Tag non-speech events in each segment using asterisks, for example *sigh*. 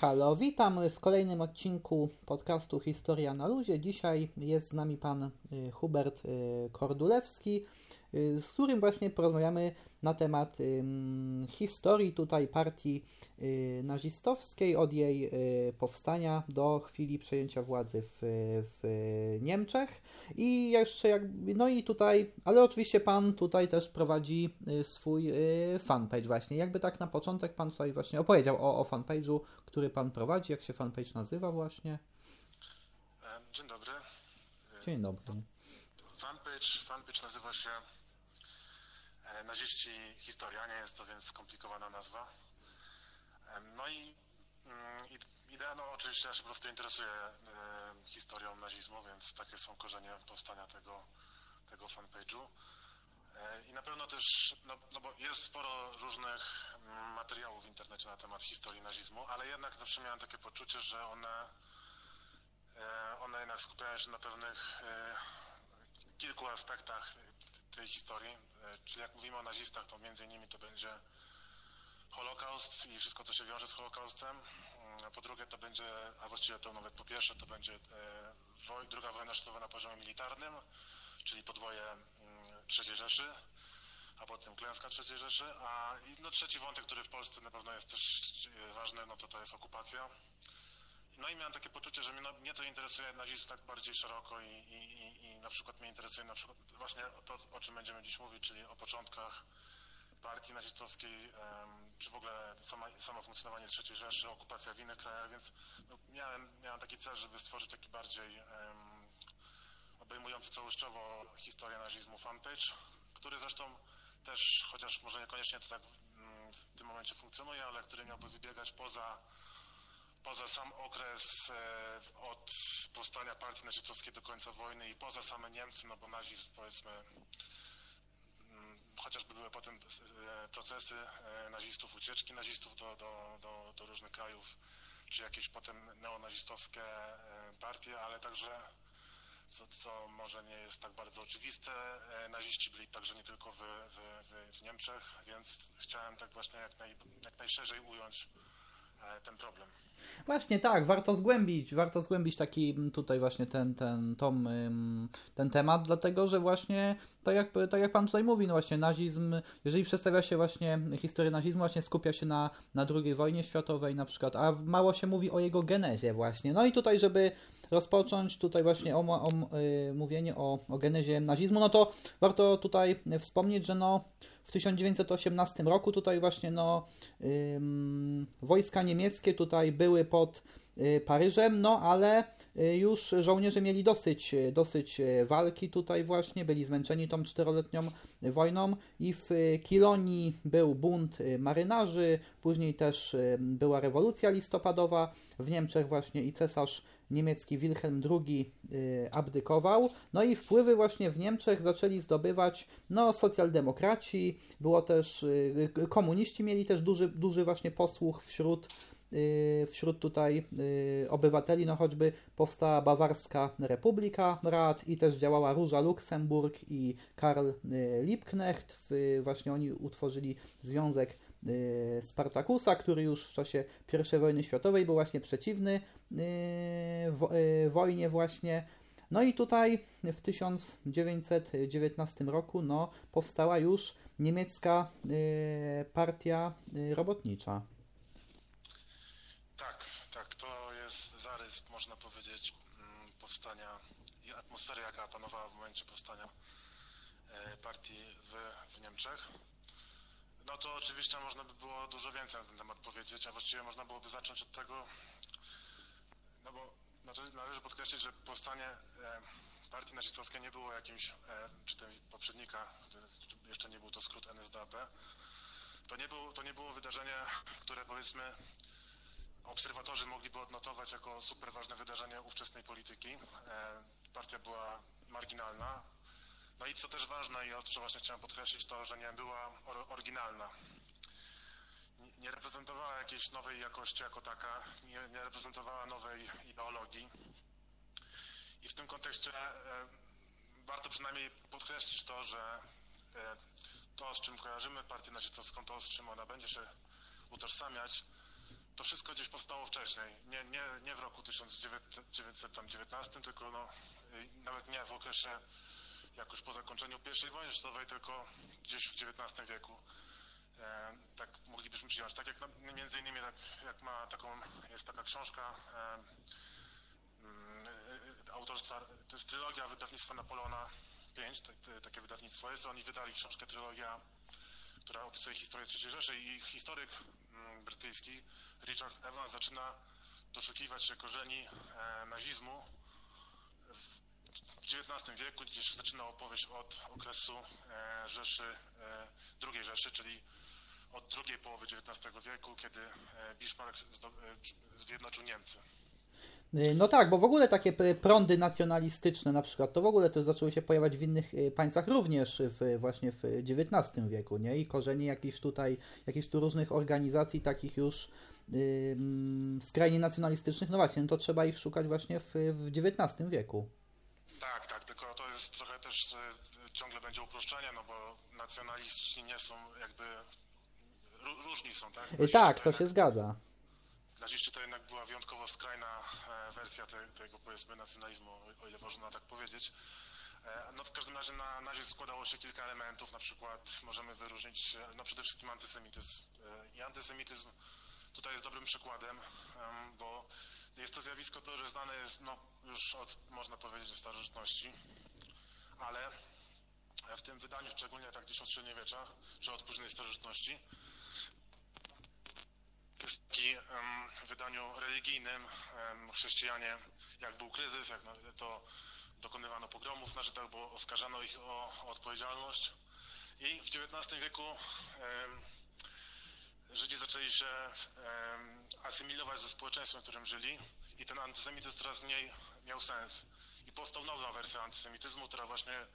Halo, witam w kolejnym odcinku podcastu Historia na Luzie. Dzisiaj jest z nami pan e, Hubert e, Kordulewski, z którym właśnie porozmawiamy na temat historii tutaj partii nazistowskiej, od jej powstania do chwili przejęcia władzy w, w Niemczech. I jeszcze jak, no i tutaj, ale oczywiście pan tutaj też prowadzi swój fanpage właśnie. Jakby tak na początek pan tutaj właśnie opowiedział o, o fanpage'u, który Pan prowadzi, jak się fanpage nazywa właśnie? Dzień dobry. Dzień dobry. Fanpage, fanpage nazywa się Naziści Historia, nie jest to więc skomplikowana nazwa. No i mm, idea, no oczywiście ja się po prostu interesuję e, historią nazizmu, więc takie są korzenie powstania tego, tego fanpage'u. E, I na pewno też, no, no, bo jest sporo różnych materiałów w internecie na temat historii nazizmu, ale jednak zawsze miałem takie poczucie, że one, e, one jednak skupiają się na pewnych e, kilku aspektach tej historii. Czyli jak mówimy o nazistach, to między innymi to będzie Holokaust i wszystko, co się wiąże z Holokaustem. A po drugie to będzie, a właściwie to nawet po pierwsze, to będzie druga wojna światowa na poziomie militarnym, czyli podwoje III Rzeszy, a potem klęska III Rzeszy, a no, trzeci wątek, który w Polsce na pewno jest też e, ważny, no to to jest okupacja. No i miałem takie poczucie, że mnie, no, mnie to interesuje nazizm tak bardziej szeroko i, i, i, przykład mnie interesuje na przykład właśnie to, o czym będziemy dziś mówić, czyli o początkach partii nazistowskiej, czy w ogóle samo funkcjonowanie III Rzeszy, okupacja w innych krajach, więc no, miałem, miałem taki cel, żeby stworzyć taki bardziej um, obejmujący całościowo historię nazizmu fanpage, który zresztą też, chociaż może niekoniecznie to tak mm, w tym momencie funkcjonuje, ale który miałby wybiegać poza, poza sam okres e, od powstania partii nazistowskiej do końca wojny i poza same Niemcy, no bo nazizm powiedzmy mm, chociażby były potem e, procesy e, nazistów, ucieczki nazistów do, do, do, do różnych krajów, czy jakieś potem neonazistowskie partie, ale także co, co może nie jest tak bardzo oczywiste. Naziści byli także nie tylko w, w, w Niemczech, więc chciałem tak właśnie jak, naj, jak najszerzej ująć ten problem. Właśnie tak, warto zgłębić, warto zgłębić taki tutaj właśnie ten, ten, tom, ten temat, dlatego że właśnie tak jak, tak jak Pan tutaj mówi, no właśnie nazizm, jeżeli przedstawia się właśnie historię nazizmu, właśnie skupia się na, na II wojnie światowej na przykład, a mało się mówi o jego genezie właśnie. No i tutaj, żeby rozpocząć tutaj właśnie o, o, o mówienie o, o genezie nazizmu, no to warto tutaj wspomnieć, że no w 1918 roku tutaj właśnie no wojska niemieckie tutaj były pod Paryżem, no ale y, już żołnierze mieli dosyć, dosyć walki tutaj właśnie, byli zmęczeni tą czteroletnią wojną i w Kilonii był bunt marynarzy, później też była rewolucja listopadowa w Niemczech właśnie i cesarz niemiecki Wilhelm II y, abdykował. No i wpływy właśnie w Niemczech zaczęli zdobywać no, socjaldemokraci, było też, y, komuniści mieli też duży, duży właśnie posłuch wśród y, wśród tutaj obywateli, no choćby powstała Bawarska Republika Rad i też działała Róża Luksemburg i Karl Liebknecht. Właśnie oni utworzyli związek Y, Spartakusa, który już w czasie I wojny światowej był właśnie przeciwny y, y, wojnie właśnie. No i tutaj w 1919 roku no, powstała już niemiecka partia robotnicza. Tak, tak, to można powiedzieć, mm, powstania i atmosfery, jaka panowała w momencie powstania partii w, w Niemczech. No to oczywiście można by było dużo więcej na ten temat powiedzieć, a właściwie można byłoby zacząć od tego, no bo znaczy należy podkreślić, że powstanie e, partii nazistowskiej nie było jakimś, e, czy tej poprzednika, jeszcze nie był to skrót NSDAP, to nie, był, to nie było wydarzenie, które powiedzmy obserwatorzy mogliby odnotować jako super ważne wydarzenie ówczesnej polityki. E, partia była marginalna, no i co też ważne i o co właśnie chciałem podkreślić, to, że nie była oryginalna. Nie reprezentowała jakiejś nowej jakości jako taka, nie, nie reprezentowała nowej ideologii. I w tym kontekście e, warto przynajmniej podkreślić to, że e, to, z czym kojarzymy partię nazistowską, to, z czym ona będzie się utożsamiać, to wszystko gdzieś powstało wcześniej. Nie, nie, nie w roku 1919, tylko no, nawet nie w okresie jak już po zakończeniu I wojny światowej, tylko gdzieś w XIX wieku. E, tak moglibyśmy przyjąć. Tak jak na, między innymi tak, jak ma taką, jest taka książka e, mm, e, autorstwa, to jest trylogia wydawnictwa Napoleona 5, takie wydawnictwo jest. Oni wydali książkę trylogia, która opisuje historię III Rzeszy i historyk brytyjski Richard Evans zaczyna doszukiwać się korzeni nazizmu w XIX wieku, gdzieś zaczyna opowieść od okresu Rzeszy, II Rzeszy, czyli od drugiej połowy XIX wieku, kiedy e, Bismarck e, zjednoczył Niemcy. Y, no tak, bo w ogóle takie prądy nacjonalistyczne na przykład, to w ogóle to zaczęły się pojawiać w innych y, państwach również w, właśnie w XIX wieku, nie? I korzenie jakichś tutaj, jakichś tu różnych organizacji takich już yy, skrajnie nacjonalistycznych, no właśnie, no to trzeba ich szukać właśnie w, w XIX wieku. Tak, tak, tylko to jest trochę też y, ciągle będzie uproszczenie, no bo nacjonaliści nie są jakby różni są, tak? Naziści tak, to, się zgadza. Naziści to jednak była wyjątkowo skrajna e, wersja te, tego, powiedzmy, nacjonalizmu, o ile można tak powiedzieć. E, no w każdym razie na nazizm składało się kilka elementów, na przykład możemy wyróżnić no przede wszystkim antysemityzm. E, I antysemityzm tutaj jest dobrym przykładem, bo jest to zjawisko, które znane jest no, już od, można powiedzieć, starożytności, ale w tym wydaniu, szczególnie tak gdzieś od średniowiecza, czy od późnej starożytności, w wydaniu religijnym chrześcijanie, jak był kryzys, jak to dokonywano pogromów na Żydach, bo oskarżano ich o, odpowiedzialność. I w XIX wieku Żydzi zaczęli się asymilować ze społeczeństwem, w którym żyli i ten antysemityzm coraz mniej miał sens. I powstał nowa wersja antysemityzmu, która właśnie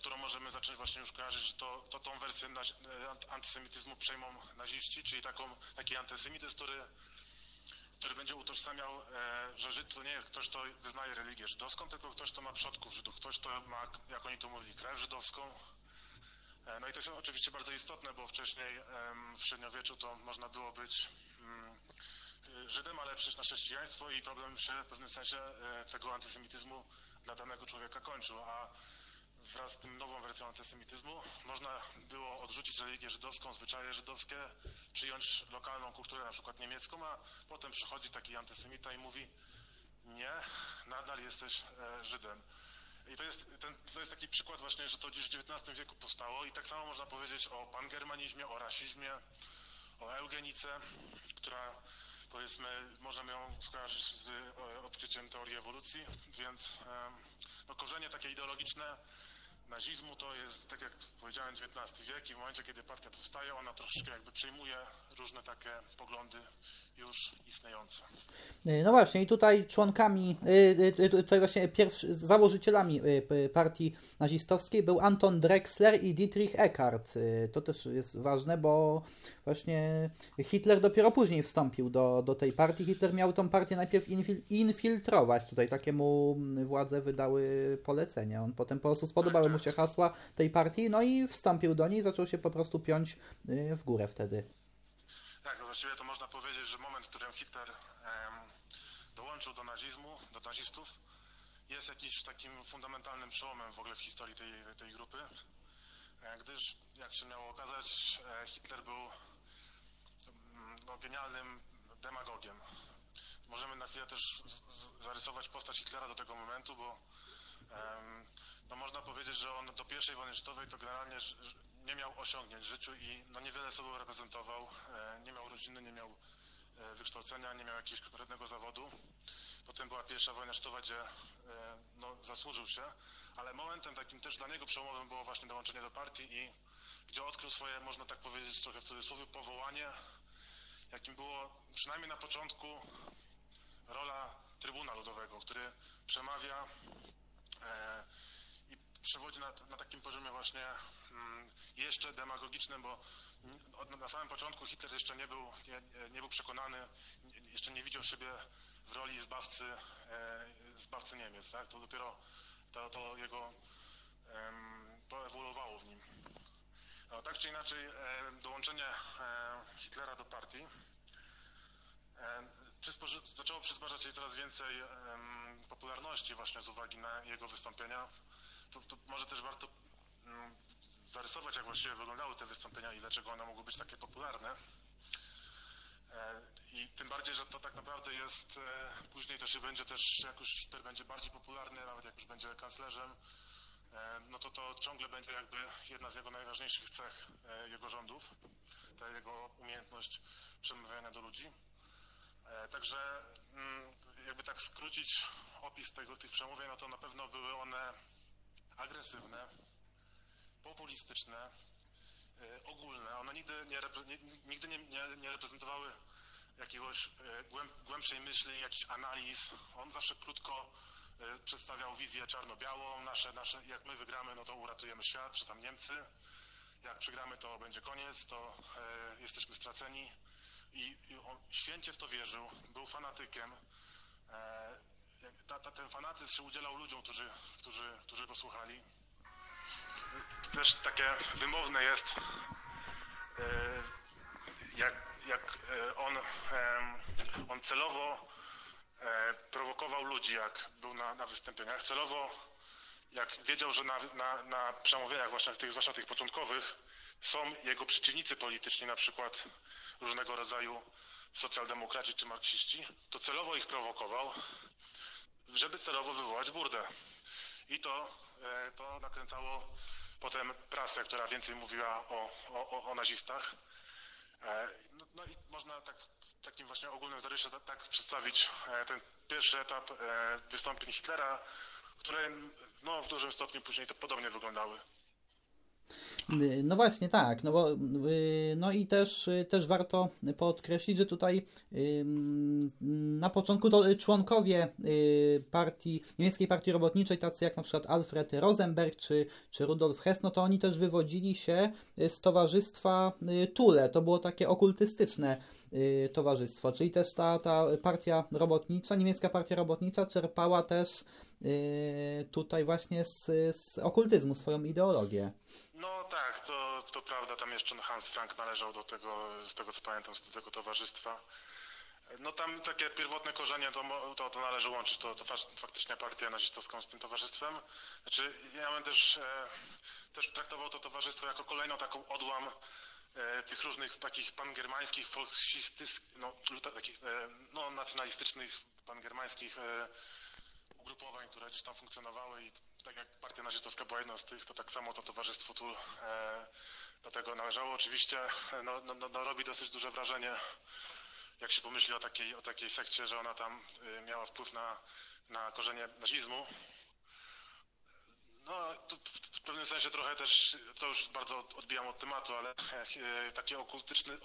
którą możemy zacząć właśnie już kojarzyć, to, to tą wersję e, antysemityzmu przejmą naziści, czyli taką, taki antysemityzm, który, który będzie utożsamiał, e, że Żyd to nie jest ktoś, kto wyznaje religię żydowską, tylko ktoś, kto ma przodków Żydów, ktoś, kto ma, jak oni to mówili, krew żydowską. No i to jest oczywiście bardzo istotne, bo wcześniej w średniowieczu to można było być mm, Żydem, ale przejść na chrześcijaństwo i problem się w pewnym sensie tego antysemityzmu dla danego człowieka kończył, a wraz z tym nową wersją antysemityzmu można było odrzucić religię żydowską, zwyczaje żydowskie, przyjąć lokalną kulturę, na przykład niemiecką, a potem przychodzi taki antysemita i mówi nie, nadal jesteś e, Żydem. I to jest, ten, to jest taki przykład właśnie, że to gdzieś w XIX wieku powstało i tak samo można powiedzieć o pangermanizmie, o rasizmie, o eugenice, która powiedzmy możemy ją skojarzyć z e, odkryciem teorii ewolucji, więc no, korzenie takie ideologiczne nazizmu to jest, tak jak powiedziałem, XIX wiek i w momencie, kiedy partia powstaje, ona troszeczkę jakby przejmuje różne takie poglądy już istniejące. Y, no właśnie i tutaj członkami, y, y, tutaj właśnie pierwszy, założycielami partii nazistowskiej był Anton Drexler i Dietrich Eckart. To też jest ważne, bo właśnie Hitler dopiero później wstąpił do, do tej partii. Hitler miał tą partię najpierw infiltrować. Tutaj takiemu władze wydały polecenie. On potem po prostu spodobały mu się hasła tej partii, no i wstąpił do niej, zaczął się po prostu piąć w górę wtedy. Tak, no właściwie to można powiedzieć, że moment, w którym Hitler dołączył do nazizmu, do nazistów, jest jakimś takim fundamentalnym przełomem w ogóle w historii tej, tej grupy, e, gdyż, jak się miało okazać, e, Hitler był mm, no, genialnym demagogiem. Możemy na chwilę też zarysować postać Hitlera do tego momentu, bo no można powiedzieć, że on do pierwszej wojny światowej to generalnie nie miał osiągnięć w życiu i no niewiele sobą reprezentował, e, nie miał rodziny, nie miał e, wykształcenia, nie miał jakiegoś konkretnego zawodu. Potem była pierwsza wojna światowa, gdzie e, no, zasłużył się, ale momentem takim też dla niego przełomowym było właśnie dołączenie do partii i gdzie odkrył swoje, można tak powiedzieć trochę w cudzysłowie, powołanie, jakim było przynajmniej na początku rola Trybuna Ludowego, który przemawia przewodzi na, na takim poziomie właśnie mm, jeszcze demagogicznym, bo na samym początku Hitler jeszcze nie był, nie, nie był przekonany, jeszcze nie widział siebie w roli zbawcy, e, zbawcy Niemiec. Tak? To dopiero to, to jego to ewoluowało w nim. No, tak czy inaczej, e, dołączenie e, Hitlera do partii zaczęło przysparzać jej coraz więcej popularności właśnie z uwagi na jego wystąpienia. Tu, może też warto mm, zarysować, jak właściwie wyglądały te wystąpienia i dlaczego one mogły być takie popularne. E, I tym bardziej, że to tak naprawdę jest, e, później to się będzie też, jak już Hitler będzie bardziej popularny, nawet jak już będzie kanclerzem, e, no to to ciągle będzie jakby jedna z jego najważniejszych cech jego rządów, ta jego umiejętność przemawiania do ludzi. Także mm, jakby tak skrócić opis tego, tych przemówień, no to na pewno były one agresywne, populistyczne, e, ogólne. One nigdy nie, nigdy nie, nie, nie reprezentowały jakiegoś głęb, głębszej myśli, jakichś analiz. On zawsze krótko e, przedstawiał wizję czarno-białą. Nasze, nasze, jak my wygramy, no to uratujemy świat, czy tam Niemcy. Jak przegramy, to będzie koniec, to jesteśmy straceni. I, I on święcie w to wierzył, był fanatykiem. Ta, ta, ten fanatyzm się udzielał ludziom, którzy, którzy, którzy go słuchali. Też takie wymowne jest, e, jak, jak e, on, on celowo e, prowokował ludzi, jak był na, na wystąpieniach. Celowo, jak wiedział, że na, na, na przemówieniach, właśnie tych, zwłaszcza tych początkowych, są jego przeciwnicy polityczni, na przykład różnego rodzaju socjaldemokraci czy marksiści, to celowo ich prowokował, żeby celowo wywołać burdę. I to, e, to nakręcało potem prasę, która więcej mówiła o, o, o- nazistach. E, No, no i można tak w takim właśnie ogólnym zarysie tak, przedstawić e, ten pierwszy etap wystąpień Hitlera, które no, w dużym stopniu później to podobnie wyglądały. Y, No właśnie, tak, no bo y, no i też, y, też warto podkreślić, że tutaj na początku to członkowie partii, niemieckiej partii robotniczej, tacy jak na przykład Alfred Rosenberg czy, czy Rudolf Hess, no to oni też wywodzili się z towarzystwa Thule, to było takie okultystyczne towarzystwo, czyli też ta, ta partia robotnicza, niemiecka partia robotnicza czerpała też tutaj właśnie z, z okultyzmu swoją ideologię. No tak, to, to prawda, tam jeszcze Hans Frank należał do tego, z tego co pamiętam, do tego towarzystwa. No tam takie pierwotne korzenie to, to, to należy łączyć, to, to fak- faktycznie partię nazistowską z tym towarzystwem. Znaczy ja bym też, e, też traktował to towarzystwo jako kolejną taką odłam e, tych różnych takich pangermańskich, folksistych, no, takich e, no, nacjonalistycznych, pangermańskich ugrupowań, które gdzieś tam funkcjonowały i tak jak partia nazistowska była jedną z tych, to tak samo to towarzystwo tu e, do tego należało. Oczywiście e, no, no, no, no, robi dosyć duże wrażenie, jak się pomyśli o takiej, o takiej sekcie, że ona tam e, miała wpływ na, na korzenie nazizmu. No, to w- pewnym sensie trochę też, to już bardzo od- odbijam od tematu, ale e, takie okultyczne,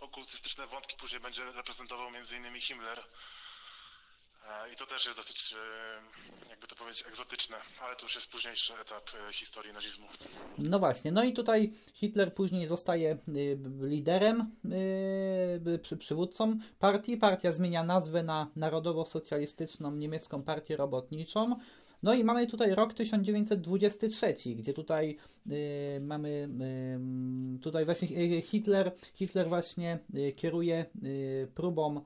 okultystyczne, wątki później będzie reprezentował innymi Himmler. E, I to też jest dosyć, e, jakby to powiedzieć, egzotyczne, ale to już jest późniejszy etap e, historii nazizmu. No właśnie, no i tutaj Hitler później zostaje y, liderem, y, przy, przywódcą partii. Partia zmienia nazwę na Narodowo-Socjalistyczną Niemiecką Partię Robotniczą. No i mamy tutaj rok 1923, gdzie tutaj y, mamy y, tutaj właśnie y, Hitler, Hitler właśnie kieruje y, próbą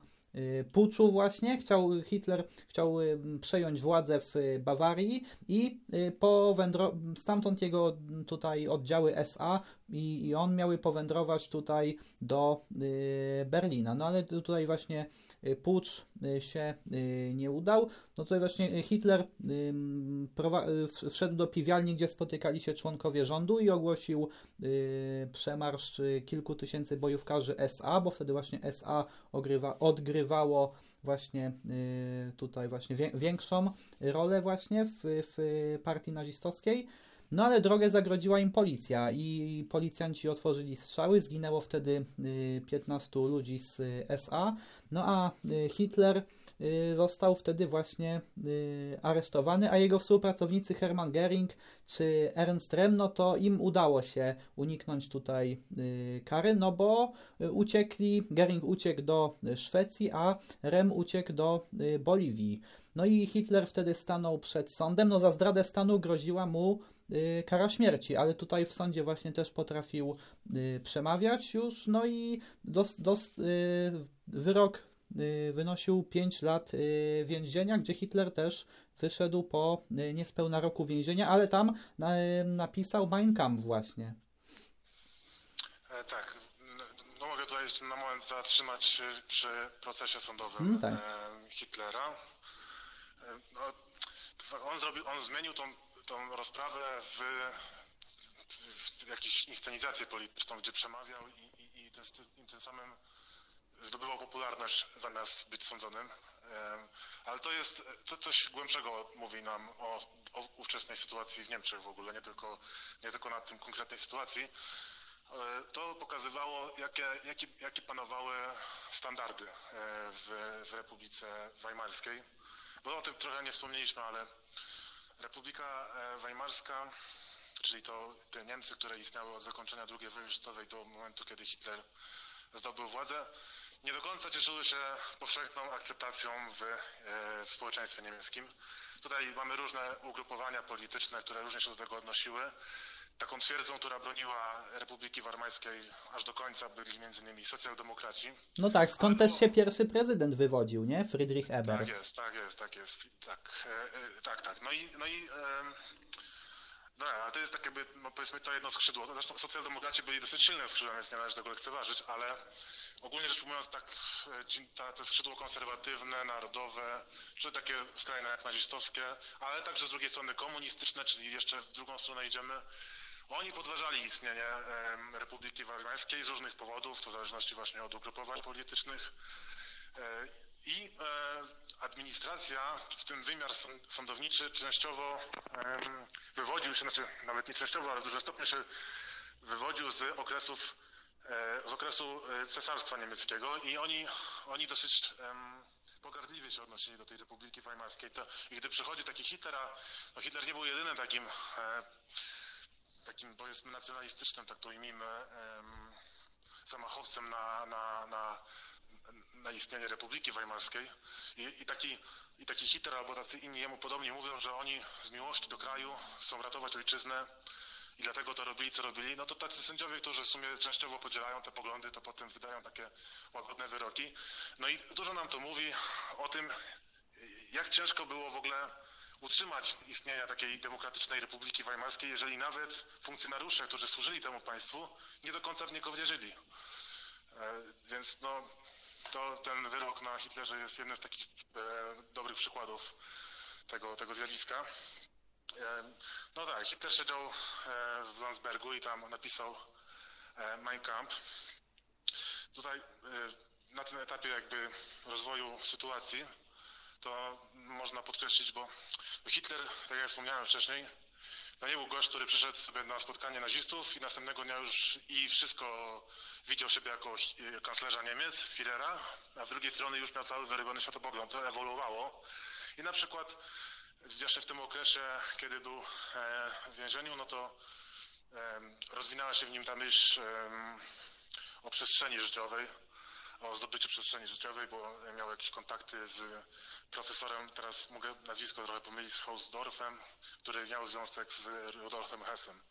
puczu właśnie. Chciał, Hitler chciał y, przejąć władzę w y, Bawarii i y, powędro- stamtąd jego tutaj oddziały SA i, i on miały powędrować tutaj do y, Berlina. No ale tutaj właśnie y, pucz y, się y, nie udał. No tutaj właśnie Hitler y, wszedł do piwialni, gdzie spotykali się członkowie rządu i ogłosił y, przemarsz y, kilku tysięcy bojówkarzy SA, bo wtedy właśnie SA ogrywa, odgrywało właśnie y, tutaj właśnie większą rolę właśnie w, w partii nazistowskiej. No ale drogę zagrodziła im policja i policjanci otworzyli strzały, zginęło wtedy y, 15 ludzi z y, SA, no a y, Hitler y, został wtedy właśnie y, aresztowany, a jego współpracownicy Hermann Göring czy Ernst Rem, no to im udało się uniknąć tutaj y, kary, no bo y, uciekli, Göring uciekł do y, Szwecji, a Rem uciekł do y, Boliwii. No i Hitler wtedy stanął przed sądem, no za zdradę stanu groziła mu y, kara śmierci, ale tutaj w sądzie właśnie też potrafił y, przemawiać już, no i dos, dos, y, wyrok y, wynosił 5 lat y, więzienia, gdzie Hitler też wyszedł po y, niespełna roku więzienia, ale tam na, napisał Mein Kampf właśnie. E, tak. No mogę tutaj jeszcze na moment zatrzymać się przy procesie sądowym Mm, tak. e, Hitlera. E, no, on, zrobił, on zmienił tą, tą rozprawę w, w jakąś inscenizację polityczną, gdzie przemawiał i, i, i tym samym zdobywał popularność zamiast być sądzonym. Ale to jest, to coś głębszego mówi nam o, o ówczesnej sytuacji w Niemczech w ogóle, nie tylko, nie tylko na tym konkretnej sytuacji. E, To pokazywało, jakie, jakie, jakie panowały standardy e, w, w Republice Weimarskiej. Bo o tym trochę nie wspomnieliśmy, ale Republika e, Weimarska, czyli to te Niemcy, które istniały od zakończenia II wojny światowej do momentu, kiedy Hitler zdobył władzę, nie do końca cieszyły się powszechną akceptacją w, e, w społeczeństwie niemieckim. Tutaj mamy różne ugrupowania polityczne, które różnie się do tego odnosiły. Taką twierdzą, która broniła Republiki Weimarskiej aż do końca byli m.in. socjaldemokraci. No tak, skąd też się pierwszy prezydent wywodził, nie? Friedrich Ebert. Tak jest, tak jest, tak jest. Tak, e, e, tak, tak. No i, no i em, no, a to jest tak jakby, no powiedzmy, to jedno skrzydło. Zresztą socjaldemokraci byli dosyć silnym skrzydłem, więc nie należy tego lekceważyć, ale ogólnie rzecz ujmując, tak, e, ta, te skrzydło konserwatywne, narodowe, czy takie skrajne jak nazistowskie, ale także z drugiej strony komunistyczne, czyli jeszcze w drugą stronę idziemy. Oni podważali istnienie Republiki Weimarskiej z różnych powodów, to w zależności właśnie od ugrupowań politycznych. E, I e, administracja, w tym wymiar sąd- sądowniczy, częściowo wywodził się, znaczy nawet nie częściowo, ale w dużym stopniu się wywodził z okresów, e, z okresu e, cesarstwa niemieckiego i oni, oni dosyć em, pogardliwie się odnosili do tej Republiki Weimarskiej. To, I gdy przychodzi taki Hitler, a no Hitler nie był jedynym takim, e, takim powiedzmy nacjonalistycznym, tak to ujmijmy, em, zamachowcem na, na, na, na istnienie Republiki Weimarskiej. I, i, taki, I taki Hitler albo tacy inni jemu podobni mówią, że oni z miłości do kraju chcą ratować ojczyznę i dlatego to robili, co robili. No to tacy sędziowie, którzy w sumie częściowo podzielają te poglądy, to potem wydają takie łagodne wyroki. No i dużo nam to mówi o tym, jak ciężko było w ogóle utrzymać istnienia takiej demokratycznej Republiki Weimarskiej, jeżeli nawet funkcjonariusze, którzy służyli temu państwu, nie do końca w niego wierzyli. E, Więc no, to ten wyrok na Hitlerze jest jednym z takich e, dobrych przykładów tego, tego zjawiska. E, no tak, Hitler siedział e, w Landsbergu i tam napisał Mein Kampf. Tutaj na tym etapie jakby rozwoju sytuacji to można podkreślić, bo Hitler, tak jak wspomniałem wcześniej, to nie był gość, który przyszedł sobie na spotkanie nazistów i następnego dnia już i wszystko widział siebie jako e, kanclerza Niemiec, Führera, a z drugiej strony już miał cały wyrobiony światopogląd. To ewoluowało. I na przykład jeszcze w tym okresie, kiedy był e, w więzieniu, no to em, rozwinęła się w nim ta myśl em, o przestrzeni życiowej, o zdobyciu przestrzeni życiowej, bo miał jakieś kontakty z profesorem, teraz mogę nazwisko trochę pomylić, z Hausdorffem, który miał związek z Rudolfem Hessem.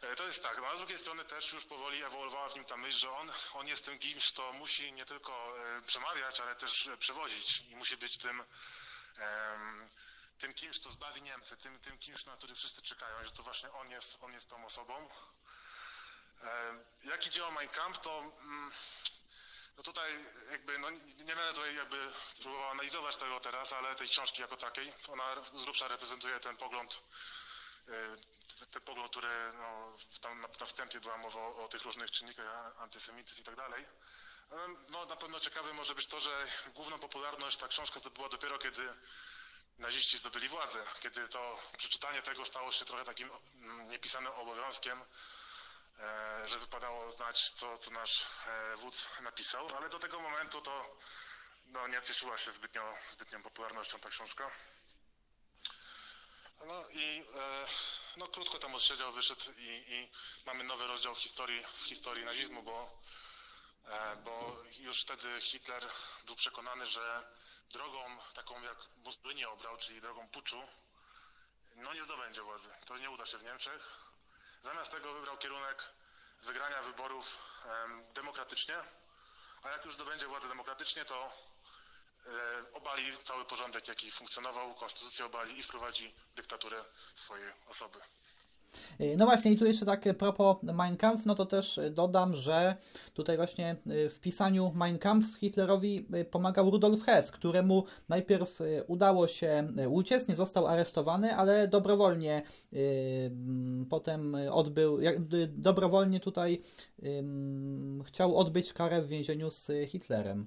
E, To jest tak, no a z drugiej strony też już powoli ewoluowała w nim ta myśl, że on, on jest tym kimś, kto musi nie tylko e, przemawiać, ale też e, przewodzić i musi być tym, tym kimś, kto zbawi Niemcy, tym, tym kimś, na który wszyscy czekają, że to właśnie on jest, on jest tą osobą. Jak idzie Mein Kampf, to mm, no tutaj jakby, no nie będę tutaj jakby próbował analizować tego teraz, ale tej książki jako takiej, ona z grubsza reprezentuje ten pogląd, e, ten pogląd, który no, tam na, wstępie była mowa o, o tych różnych czynnikach, antysemityzm i tak dalej. Ale, No na pewno ciekawe może być to, że główną popularność ta książka zdobyła dopiero kiedy naziści zdobyli władzę, kiedy to przeczytanie tego stało się trochę takim mm, niepisanym obowiązkiem, że wypadało znać, co, co nasz e, wódz napisał, ale do tego momentu to no, nie cieszyła się zbytnio, zbytnią popularnością ta książka. No i e, no, krótko tam odsiedział, wyszedł i, i mamy nowy rozdział w historii, w historii nazizmu, bo, e, bo już wtedy Hitler był przekonany, że drogą taką jak Mussolini obrał, czyli drogą puczu, no nie zdobędzie władzy. To nie uda się w Niemczech. Zamiast tego wybrał kierunek wygrania wyborów em, demokratycznie, a jak już zdobędzie władzę demokratycznie, to e, obali cały porządek, jaki funkcjonował, konstytucję obali i wprowadzi dyktaturę swojej osoby. Y, no właśnie, i tu jeszcze tak propos Mein Kampf, no to też dodam, że tutaj właśnie y, w pisaniu Mein Kampf Hitlerowi y, pomagał Rudolf Hess, któremu najpierw udało się uciec, nie został aresztowany, ale dobrowolnie potem odbył, dobrowolnie tutaj chciał odbyć karę w więzieniu z Hitlerem.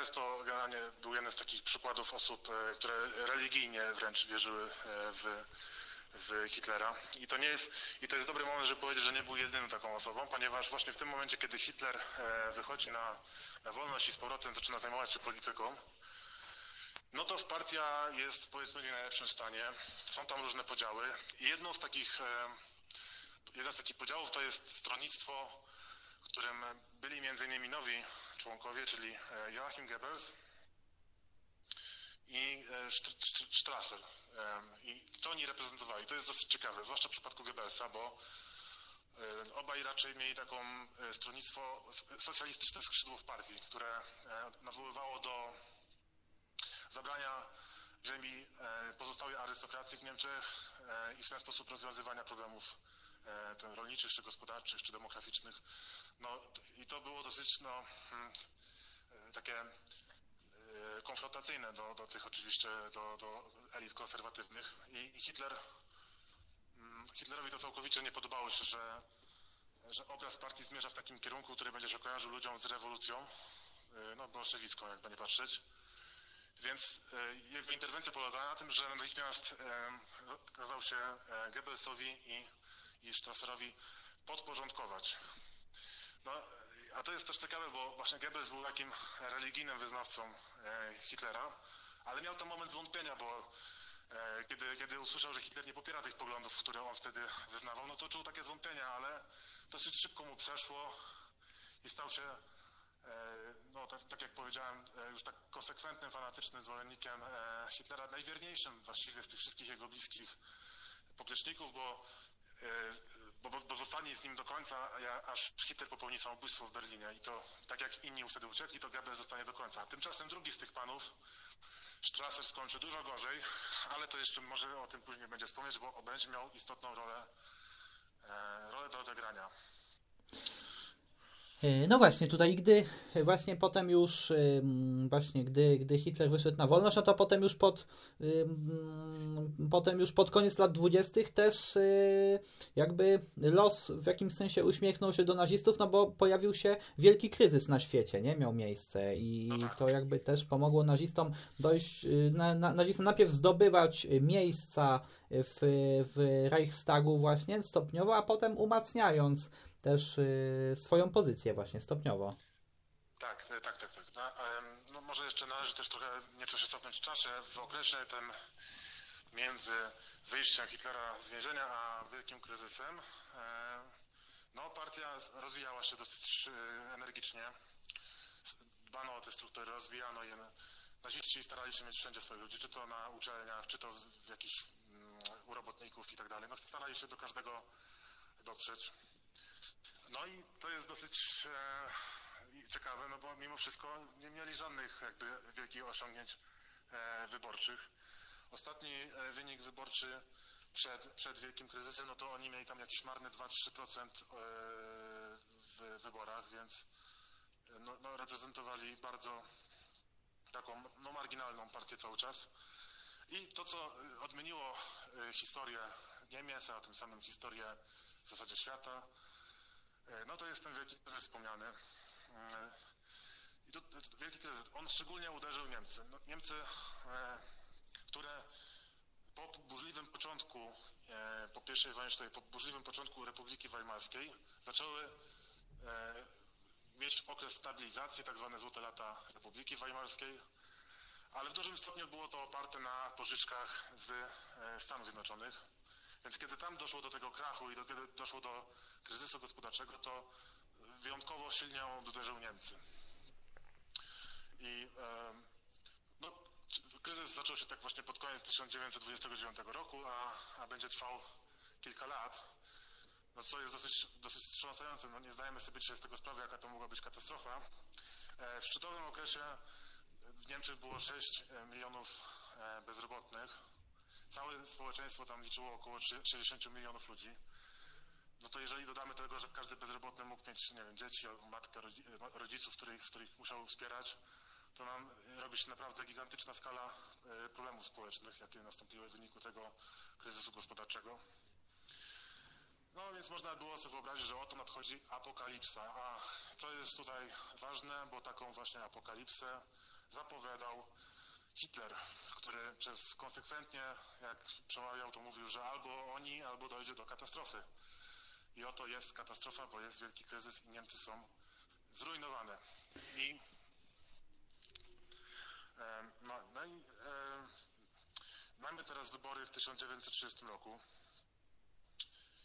Hess to generalnie był jeden z takich przykładów osób, które religijnie wręcz wierzyły w w Hitlera. I to nie jest, i to jest dobry moment, żeby powiedzieć, że nie był jedyną taką osobą, ponieważ właśnie w tym momencie, kiedy Hitler e, wychodzi na, na wolność i z powrotem zaczyna zajmować się polityką, no to partia jest powiedzmy w najlepszym stanie. Są tam różne podziały i jedną z takich, e, jeden z takich podziałów to jest stronnictwo, którym byli m.in. nowi członkowie, czyli e, Joachim Goebbels i Strasser. I co oni reprezentowali? To jest dosyć ciekawe, zwłaszcza w przypadku Goebbelsa, bo obaj raczej mieli taką e, stronnictwo socjalistyczne skrzydło w partii, które e, nawoływało do zabrania ziemi e, pozostałej arystokracji w Niemczech i w ten sposób rozwiązywania problemów rolniczych, czy gospodarczych, czy demograficznych. No i to było dosyć no, hmm, takie konfrontacyjne do, do tych oczywiście, do, do elit konserwatywnych i Hitler, mm, Hitlerowi to całkowicie nie podobało się, że, że obraz partii zmierza w takim kierunku, który będzie się kojarzył ludziom z rewolucją, y, no bolszewicką jakby nie patrzeć. Więc y, jego interwencja polegała na tym, że natychmiast kazał się e, Goebbelsowi i, i Strasserowi podporządkować. No, a to jest też ciekawe, bo właśnie Goebbels był takim religijnym wyznawcą e, Hitlera, ale miał tam moment zwątpienia, bo e, kiedy, kiedy usłyszał, że Hitler nie popiera tych poglądów, które on wtedy wyznawał, no to czuł takie zwątpienia, ale dosyć szybko mu przeszło i stał się, e, no tak, tak jak powiedziałem, już tak konsekwentnym, fanatycznym zwolennikiem Hitlera, najwierniejszym właściwie z tych wszystkich jego bliskich popleczników, bo bo, bo, bo zostanie z nim do końca, aż Hitler popełni samobójstwo w Berlinie i to tak jak inni wtedy uciekli, to Goebbels zostanie do końca. Tymczasem drugi z tych panów, Strasser skończy dużo gorzej, ale to jeszcze może o tym później będzie wspomnieć, bo będzie miał istotną rolę, e, rolę do odegrania. E, no właśnie, tutaj gdy właśnie potem już właśnie gdy, gdy Hitler wyszedł na wolność, no to potem już pod potem już pod koniec lat dwudziestych też e, jakby los w jakimś sensie uśmiechnął się do nazistów, no bo pojawił się wielki kryzys na świecie, nie miał miejsce i no tak. to jakby też pomogło nazistom dojść, na, na, nazistom najpierw zdobywać miejsca w, w Reichstagu właśnie stopniowo, a potem umacniając też y, swoją pozycję właśnie stopniowo. Tak, tak, tak, tak. No, no, może jeszcze należy też trochę nieco się cofnąć w czasie. W okresie tym między wyjściem Hitlera z więzienia a wielkim kryzysem, no partia rozwijała się dosyć y, energicznie. Dbano o te struktury, rozwijano je. Naziści starali się mieć wszędzie swoich ludzi, czy to na uczelniach, czy to w jakichś mm, u robotników i tak dalej. No starali się do każdego dotrzeć. No i to jest dosyć e, ciekawe, no bo mimo wszystko nie mieli żadnych jakby wielkich osiągnięć e, wyborczych. Ostatni e, wynik wyborczy przed, przed wielkim kryzysem, no to oni mieli tam jakiś marny 2-3% e, w wyborach, więc no, no, reprezentowali bardzo taką no, marginalną partię cały czas. I to, co odmieniło e, historię Niemiec, a tym samym historię w zasadzie świata, E, no to jest ten wielki kryzys wspomniany. E, I tu wielki kryzys, on szczególnie uderzył Niemcy. No, Niemcy, e, które po burzliwym początku, po pierwszej wojnie po burzliwym początku Republiki Weimarskiej zaczęły mieć okres stabilizacji, tak zwane złote lata Republiki Weimarskiej, ale w dużym stopniu było to oparte na pożyczkach z Stanów Zjednoczonych. Więc kiedy tam doszło do tego krachu i do, kiedy doszło do kryzysu gospodarczego, to wyjątkowo silnie uderzył Niemcy. I no, kryzys zaczął się tak właśnie pod koniec 1929 roku, a, a będzie trwał kilka lat. no co jest dosyć, dosyć wstrząsające. No nie zdajemy sobie dzisiaj z tego sprawy, jaka to mogła być katastrofa. W szczytowym okresie w Niemczech było 6 milionów bezrobotnych. Całe społeczeństwo tam liczyło około 60 milionów ludzi. No to jeżeli dodamy tego, że każdy bezrobotny mógł mieć, nie wiem, dzieci, matkę, rodziców, których, których musiał wspierać, to nam robi się naprawdę gigantyczna skala problemów społecznych, jakie nastąpiły w wyniku tego kryzysu gospodarczego. No więc można było sobie wyobrazić, że oto nadchodzi apokalipsa. A co jest tutaj ważne, bo taką właśnie apokalipsę zapowiadał Hitler, który przez konsekwentnie, jak przemawiał, to mówił, że albo oni, albo dojdzie do katastrofy. I oto jest katastrofa, bo jest wielki kryzys i Niemcy są zrujnowane. I no, no i e, mamy teraz wybory w 1930 roku.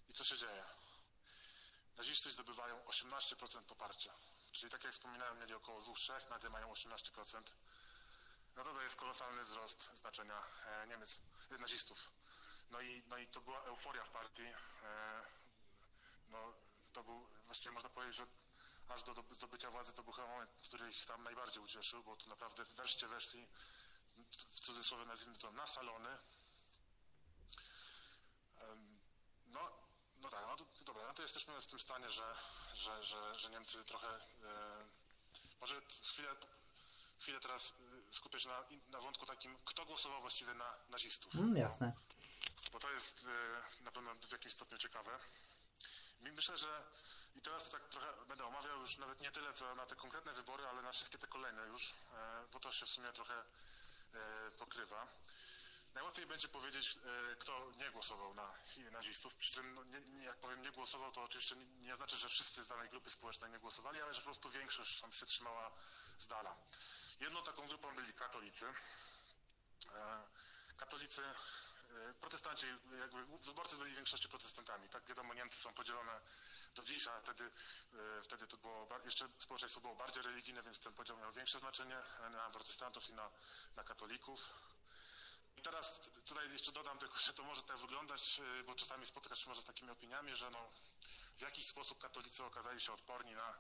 I co się dzieje? Naziści zdobywają 18% poparcia. Czyli tak jak wspominałem, mieli około 2-3, nagle mają 18%. No to to jest kolosalny wzrost znaczenia e, Niemiec, nazistów. No i, no i to była euforia w partii. E, no, to był, właściwie można powiedzieć, że aż do zdobycia władzy to był chyba moment, który ich tam najbardziej ucieszył, bo tu naprawdę wreszcie weszli, w cudzysłowie nazwijmy to, na salony. No, no tak, no to, dobra, no to jesteśmy w tym stanie, że, że, że, że Niemcy trochę, e, może chwilę, chwilę teraz skupię się na, na wątku takim, kto głosował właściwie na nazistów. Mm, jasne. Bo to jest e, na pewno w jakimś stopniu ciekawe. Myślę, że i teraz tak trochę będę omawiał już nawet nie tyle co na te konkretne wybory, ale na wszystkie te kolejne już, e, bo to się w sumie trochę pokrywa. Najłatwiej będzie powiedzieć, kto nie głosował na nazistów, przy czym, no, nie, jak powiem nie głosował, to oczywiście nie znaczy, że wszyscy z danej grupy społecznej nie głosowali, ale że po prostu większość tam się trzymała z dala. Jedną taką grupą byli katolicy. Katolicy protestanci, jakby wyborcy byli w większości protestantami. Tak wiadomo, Niemcy są podzielone do dziś, a wtedy, e, wtedy to było, jeszcze społeczeństwo było bardziej religijne, więc ten podział miał większe znaczenie na protestantów i na, na katolików. I teraz tutaj jeszcze dodam tylko, że to może tak wyglądać, e, bo czasami spotykać się może z takimi opiniami, że no, w jakiś sposób katolicy okazali się odporni na,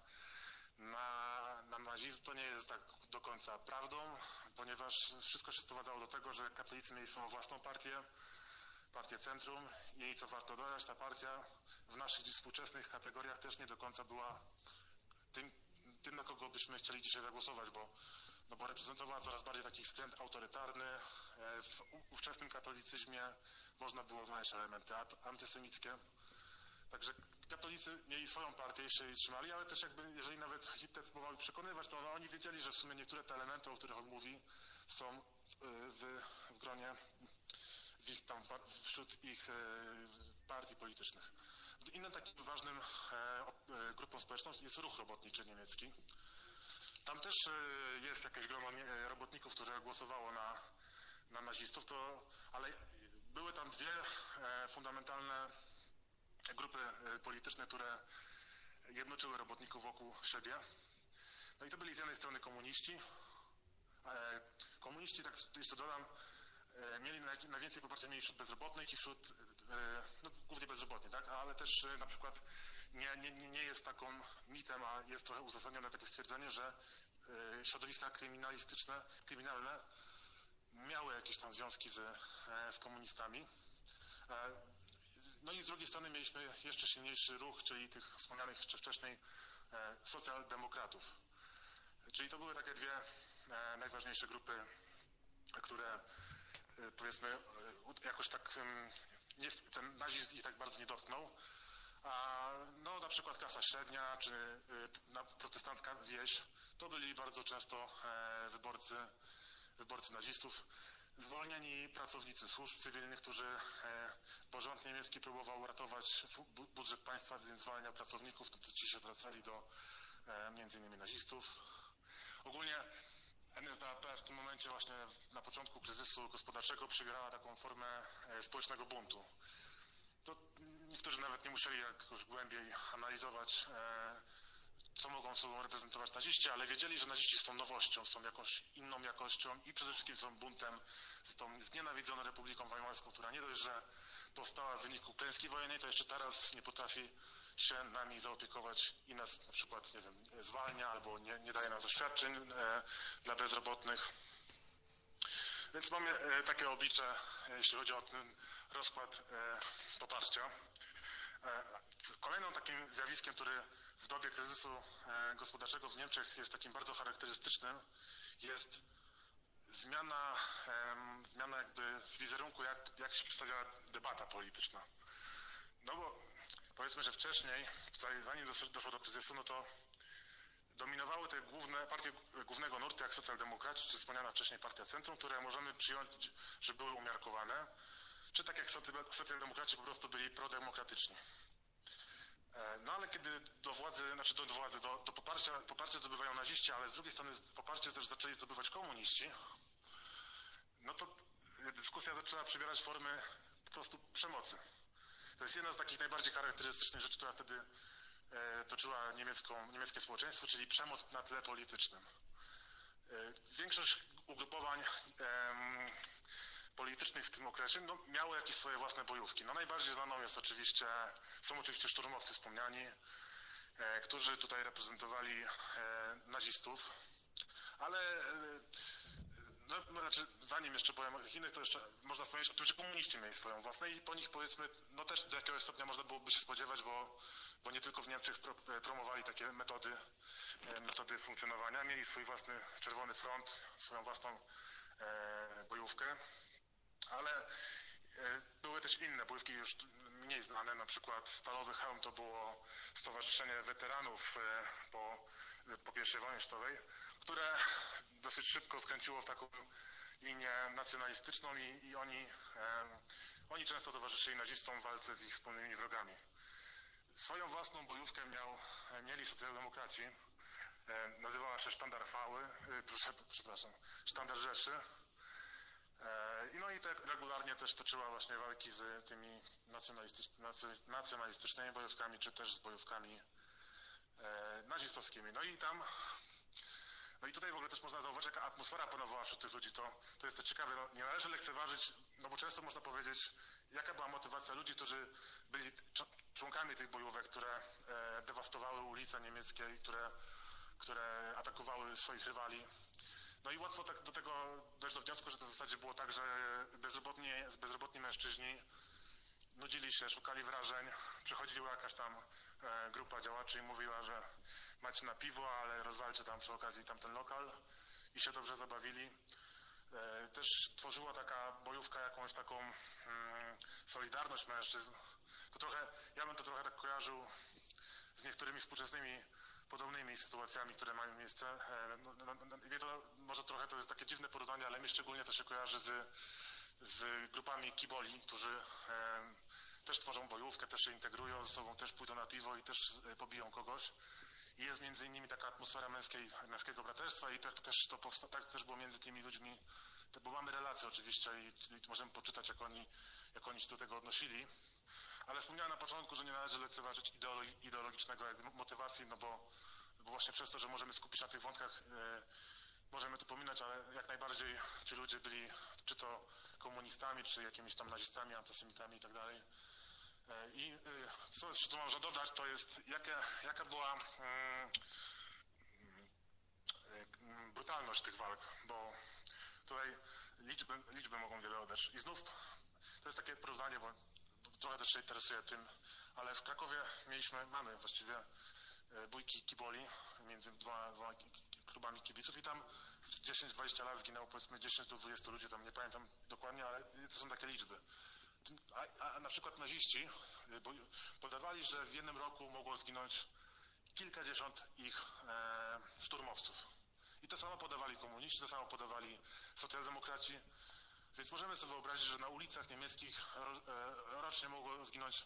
na, na nazizm. To nie jest tak do końca prawdą, ponieważ wszystko się sprowadzało do tego, że katolicy mieli swoją własną partię, partię Centrum i co warto dodać, ta partia w naszych współczesnych kategoriach też nie do końca była tym, tym na kogo byśmy chcieli dzisiaj zagłosować, bo, no bo reprezentowała coraz bardziej taki skręt autorytarny. E, w ówczesnym katolicyzmie można było znaleźć elementy antysemickie. Także katolicy mieli swoją partię i się jej trzymali, ale też jakby, jeżeli nawet Hitler próbował przekonywać, to no, oni wiedzieli, że w sumie niektóre te elementy, o których on mówi, są e, w, w gronie w ich tam, wśród ich e, partii politycznych. Innym takim ważnym e, grupą społeczną jest ruch robotniczy niemiecki. Tam też jest jakieś grono robotników, które głosowało na, na nazistów, to, ale były tam dwie fundamentalne grupy e, polityczne, które jednoczyły robotników wokół siebie. No i to byli z jednej strony komuniści. Komuniści, tak jeszcze dodam, e, mieli najwięcej poparcia mieli wśród bezrobotnych i wśród, e, no głównie bezrobotnych, tak? ale też na przykład nie, nie, nie jest taką mitem, a jest trochę uzasadnione takie stwierdzenie, że środowiska kryminalistyczne, kryminalne miały jakieś tam związki z, z komunistami. No i z drugiej strony mieliśmy jeszcze silniejszy ruch, czyli tych wspomnianych jeszcze wcześniej e, socjaldemokratów. Czyli to były takie dwie e, najważniejsze grupy, które e, powiedzmy jakoś tak nie, ten nazizm ich tak bardzo nie dotknął. A no na przykład klasa średnia czy protestantka wieś to byli bardzo często wyborcy, wyborcy nazistów zwolnieni pracownicy służb cywilnych, którzy e, porząd niemiecki próbował ratować budżet państwa, więc zwalniał pracowników, to ci się zwracali do e, między innymi nazistów. Ogólnie NSDAP w tym momencie właśnie na początku kryzysu gospodarczego przybierała taką formę e, społecznego buntu. To niektórzy nawet nie musieli jakoś głębiej analizować co mogą sobą reprezentować naziści, ale wiedzieli, że naziści są nowością, są jakąś inną jakością i przede wszystkim są buntem z tą znienawidzoną Republiką Weimarską, która nie dość, że powstała w wyniku klęski wojennej, to jeszcze teraz nie potrafi się nami zaopiekować i nas na przykład, nie wiem, zwalnia albo nie, nie daje nam zaświadczeń e, dla bezrobotnych. Więc mamy e, takie oblicze, e, jeśli chodzi o ten rozkład e, poparcia. E, Kolejnym takim zjawiskiem, który w dobie kryzysu e, gospodarczego w Niemczech jest takim bardzo charakterystycznym, jest zmiana, zmiana jakby wizerunku, jak, jak się przedstawia debata polityczna. No bo powiedzmy, że wcześniej, zanim dos- doszło do kryzysu, no to dominowały te główne partie głównego nurtu, jak socjaldemokraci, czy wspomniana wcześniej partia Centrum, które możemy przyjąć, że były umiarkowane, czy tak jak socjal- socjaldemokraci po prostu byli prodemokratyczni. E, No ale kiedy do władzy, znaczy do władzy, do, do poparcia, poparcie zdobywają naziści, ale z drugiej strony poparcie też zaczęli zdobywać komuniści, no to dyskusja zaczęła przybierać formy po prostu przemocy. To jest jedna z takich najbardziej charakterystycznych rzeczy, która wtedy e, toczyła niemiecką, niemieckie społeczeństwo, czyli przemoc na tle politycznym. E, Większość ugrupowań politycznych w tym okresie no, miały jakieś swoje własne bojówki. No najbardziej znaną jest oczywiście, są oczywiście szturmowcy wspomniani, e, którzy tutaj reprezentowali e, nazistów, ale e, no, no, znaczy, zanim jeszcze powiem o tych innych, to jeszcze można wspomnieć o tym, że komuniści mieli swoją własną i po nich powiedzmy, no też do jakiegoś stopnia można byłoby się spodziewać, bo, bo nie tylko w Niemczech pro, e, promowali takie metody, e, metody funkcjonowania, mieli swój własny czerwony front, swoją własną bojówkę, ale e, były też inne bojówki już mniej znane, na przykład Stalowy Hełm to było Stowarzyszenie Weteranów e, po, po I wojnie światowej, które dosyć szybko skręciło w taką linię nacjonalistyczną i, i oni, e, oni często towarzyszyli nazistom w walce z ich wspólnymi wrogami. Swoją własną bojówkę miał, mieli socjaldemokraci, nazywała się Sztandar Fały, przepraszam, Sztandar Rzeszy. No i tak regularnie też toczyła właśnie walki z tymi nacjonalistycz, nacjo- nacjonalistycznymi bojówkami, czy też z bojówkami e, nazistowskimi. No i tam no i tutaj w ogóle też można zauważyć, jaka atmosfera panowała wśród tych ludzi. To, to jest to ciekawe. No, nie należy lekceważyć, no bo często można powiedzieć, jaka była motywacja ludzi, którzy byli cz- członkami tych bojówek, które e, dewastowały ulice niemieckie i które, które atakowały swoich rywali. No i łatwo tak do tego dojść do wniosku, że to w zasadzie było tak, że bezrobotni, bezrobotni mężczyźni nudzili się, szukali wrażeń, przychodziła jakaś tam e, grupa działaczy i mówiła, że macie na piwo, ale rozwalcie tam przy okazji tamten lokal i się dobrze zabawili. E, też tworzyła taka bojówka jakąś taką mm, solidarność mężczyzn. To trochę, ja bym to trochę tak kojarzył z niektórymi współczesnymi podobnymi sytuacjami, które mają miejsce. E, no, no, no, mnie to, może trochę to jest takie dziwne porównanie, ale mi szczególnie to się kojarzy z, z grupami kiboli, którzy e, też tworzą bojówkę, też się integrują ze sobą, też pójdą na piwo i też e, pobiją kogoś. I jest między innymi taka atmosfera męskiej, męskiego braterstwa i tak też, to powsta- tak też było między tymi ludźmi, bo mamy relacje oczywiście i, i możemy poczytać, jak oni, jak oni się do tego odnosili. Ale wspomniałem na początku, że nie należy lekceważyć ideolo- ideologicznego motywacji, no bo, bo właśnie przez to, że możemy skupić na tych wątkach, e, możemy to pominąć, ale jak najbardziej ci ludzie byli czy to komunistami, czy jakimiś tam nazistami, antysemitami i tak dalej. E, I e, co jeszcze tu można dodać, to jest jaka, jaka była mm, mm, brutalność tych walk, bo tutaj liczby, liczby mogą wiele oddać. I znów to jest takie porównanie, bo trochę też się interesuję tym, ale w Krakowie mieliśmy, mamy właściwie e, bójki kiboli między dwoma, dwoma klubami kibiców i tam w 10-20 lat zginęło powiedzmy 10 do 20 ludzi, tam nie pamiętam dokładnie, ale to są takie liczby. A, a na przykład naziści bo- podawali, że w jednym roku mogło zginąć kilkadziesiąt ich e, szturmowców. I to samo podawali komuniści, to samo podawali socjaldemokraci. Więc możemy sobie wyobrazić, że na ulicach niemieckich e, rocznie mogło zginąć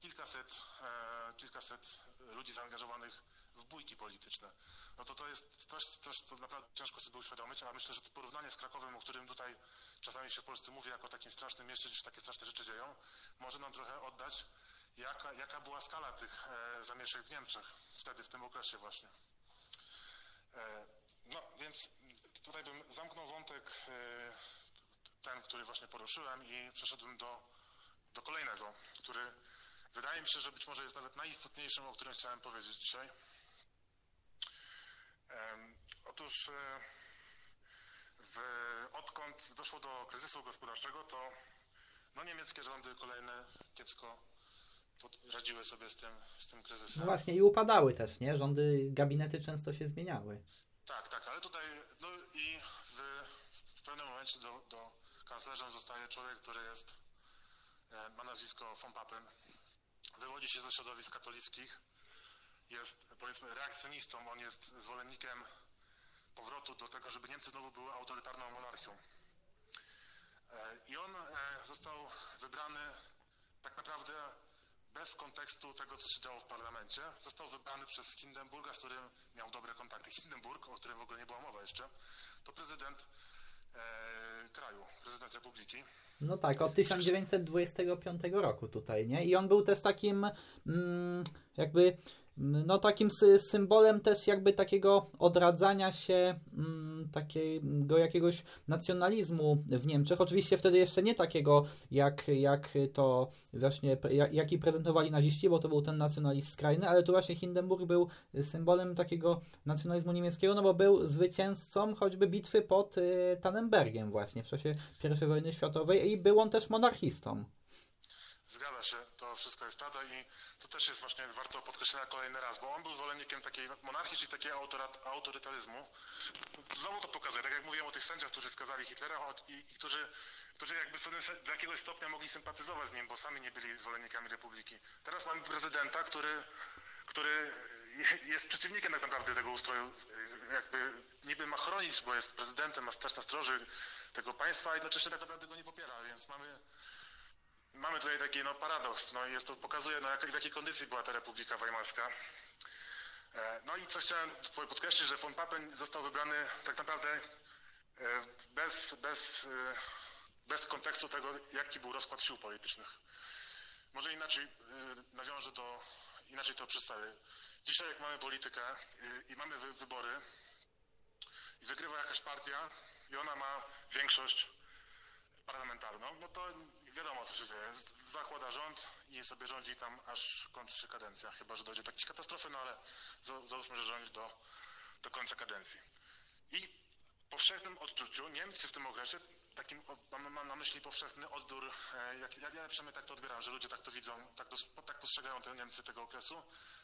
kilkaset, e, kilkaset ludzi zaangażowanych w bójki polityczne. No to to jest coś, coś, co naprawdę ciężko sobie uświadomić, ale myślę, że to porównanie z Krakowem, o którym tutaj czasami się w Polsce mówi jako takim strasznym mieście, gdzie się takie straszne rzeczy dzieją, może nam trochę oddać, jaka, jaka była skala tych e, zamieszek w Niemczech wtedy, w tym okresie właśnie. No, więc tutaj bym zamknął wątek ten, który właśnie poruszyłem i przeszedłem do, do kolejnego, który wydaje mi się, że być może jest nawet najistotniejszym, o którym chciałem powiedzieć dzisiaj. Otóż w, odkąd doszło do kryzysu gospodarczego, to no, niemieckie rządy kolejne kiepsko radziły sobie z tym, z tym kryzysem. No właśnie i upadały też, nie? Rządy, gabinety często się zmieniały. Tak, tak, ale tutaj no i w, w pewnym momencie do, do kanclerzem zostaje człowiek, który jest, e, ma nazwisko von Papen, wywodzi się ze środowisk katolickich, jest powiedzmy reakcjonistą, on jest zwolennikiem powrotu do tego, żeby Niemcy znowu były autorytarną monarchią. E, I on e, został wybrany tak naprawdę bez kontekstu tego, co się działo w parlamencie. Został wybrany przez Hindenburga, z którym miał dobre kontakty. Hindenburg, o którym w ogóle nie była mowa jeszcze, to prezydent e, kraju, republiki. No tak, od 1925 roku tutaj, nie? I on był też takim mm, jakby no takim symbolem też jakby takiego odradzania się mm, takiego jakiegoś nacjonalizmu w Niemczech. Oczywiście wtedy jeszcze nie takiego, jak, jak to właśnie, jak, jaki prezentowali naziści, bo to był ten nacjonalizm skrajny, ale tu właśnie Hindenburg był symbolem takiego nacjonalizmu niemieckiego, no bo był zwycięzcą choćby bitwy pod y, Tannenbergiem właśnie w czasie I wojny światowej i był on też monarchistą. Zgadza się, to wszystko jest prawda i to też jest właśnie warto podkreślenia kolejny raz, bo on był zwolennikiem takiej monarchii, czyli takiego autorytaryzmu. Znowu to pokazuje, tak jak mówiłem o tych sędziach, którzy skazali Hitlera i, i którzy, którzy jakby do jakiegoś stopnia mogli sympatyzować z nim, bo sami nie byli zwolennikami republiki. Teraz mamy prezydenta, który, który jest przeciwnikiem tak naprawdę tego ustroju, jakby niby ma chronić, bo jest prezydentem, ma stać na stroży tego państwa, a jednocześnie tak naprawdę go nie popiera, więc mamy mamy tutaj taki no, paradoks. No, jest to pokazuje, no, jak, w jakiej kondycji była ta Republika Weimarska. E, no i co chciałem podkreślić, że von Papen został wybrany tak naprawdę e, bez, bez, e, bez kontekstu tego, jaki był rozkład sił politycznych. Może inaczej nawiążę do, inaczej to przedstawię. Dzisiaj jak mamy politykę i mamy wybory i wygrywa jakaś partia i ona ma większość parlamentarną, no to wiadomo co się dzieje. Zakłada rząd i sobie rządzi tam aż kończy się kadencja. Chyba, że dojdzie do jakiejś katastrofy, no ale załóżmy, że rządzi do, do końca kadencji. I w powszechnym odczuciu Niemcy w tym okresie, takim, mam, na myśli powszechny odbiór, e, jak, jak ja przynajmniej tak to odbieram, że ludzie tak to widzą, tak, to, tak postrzegają te Niemcy tego okresu,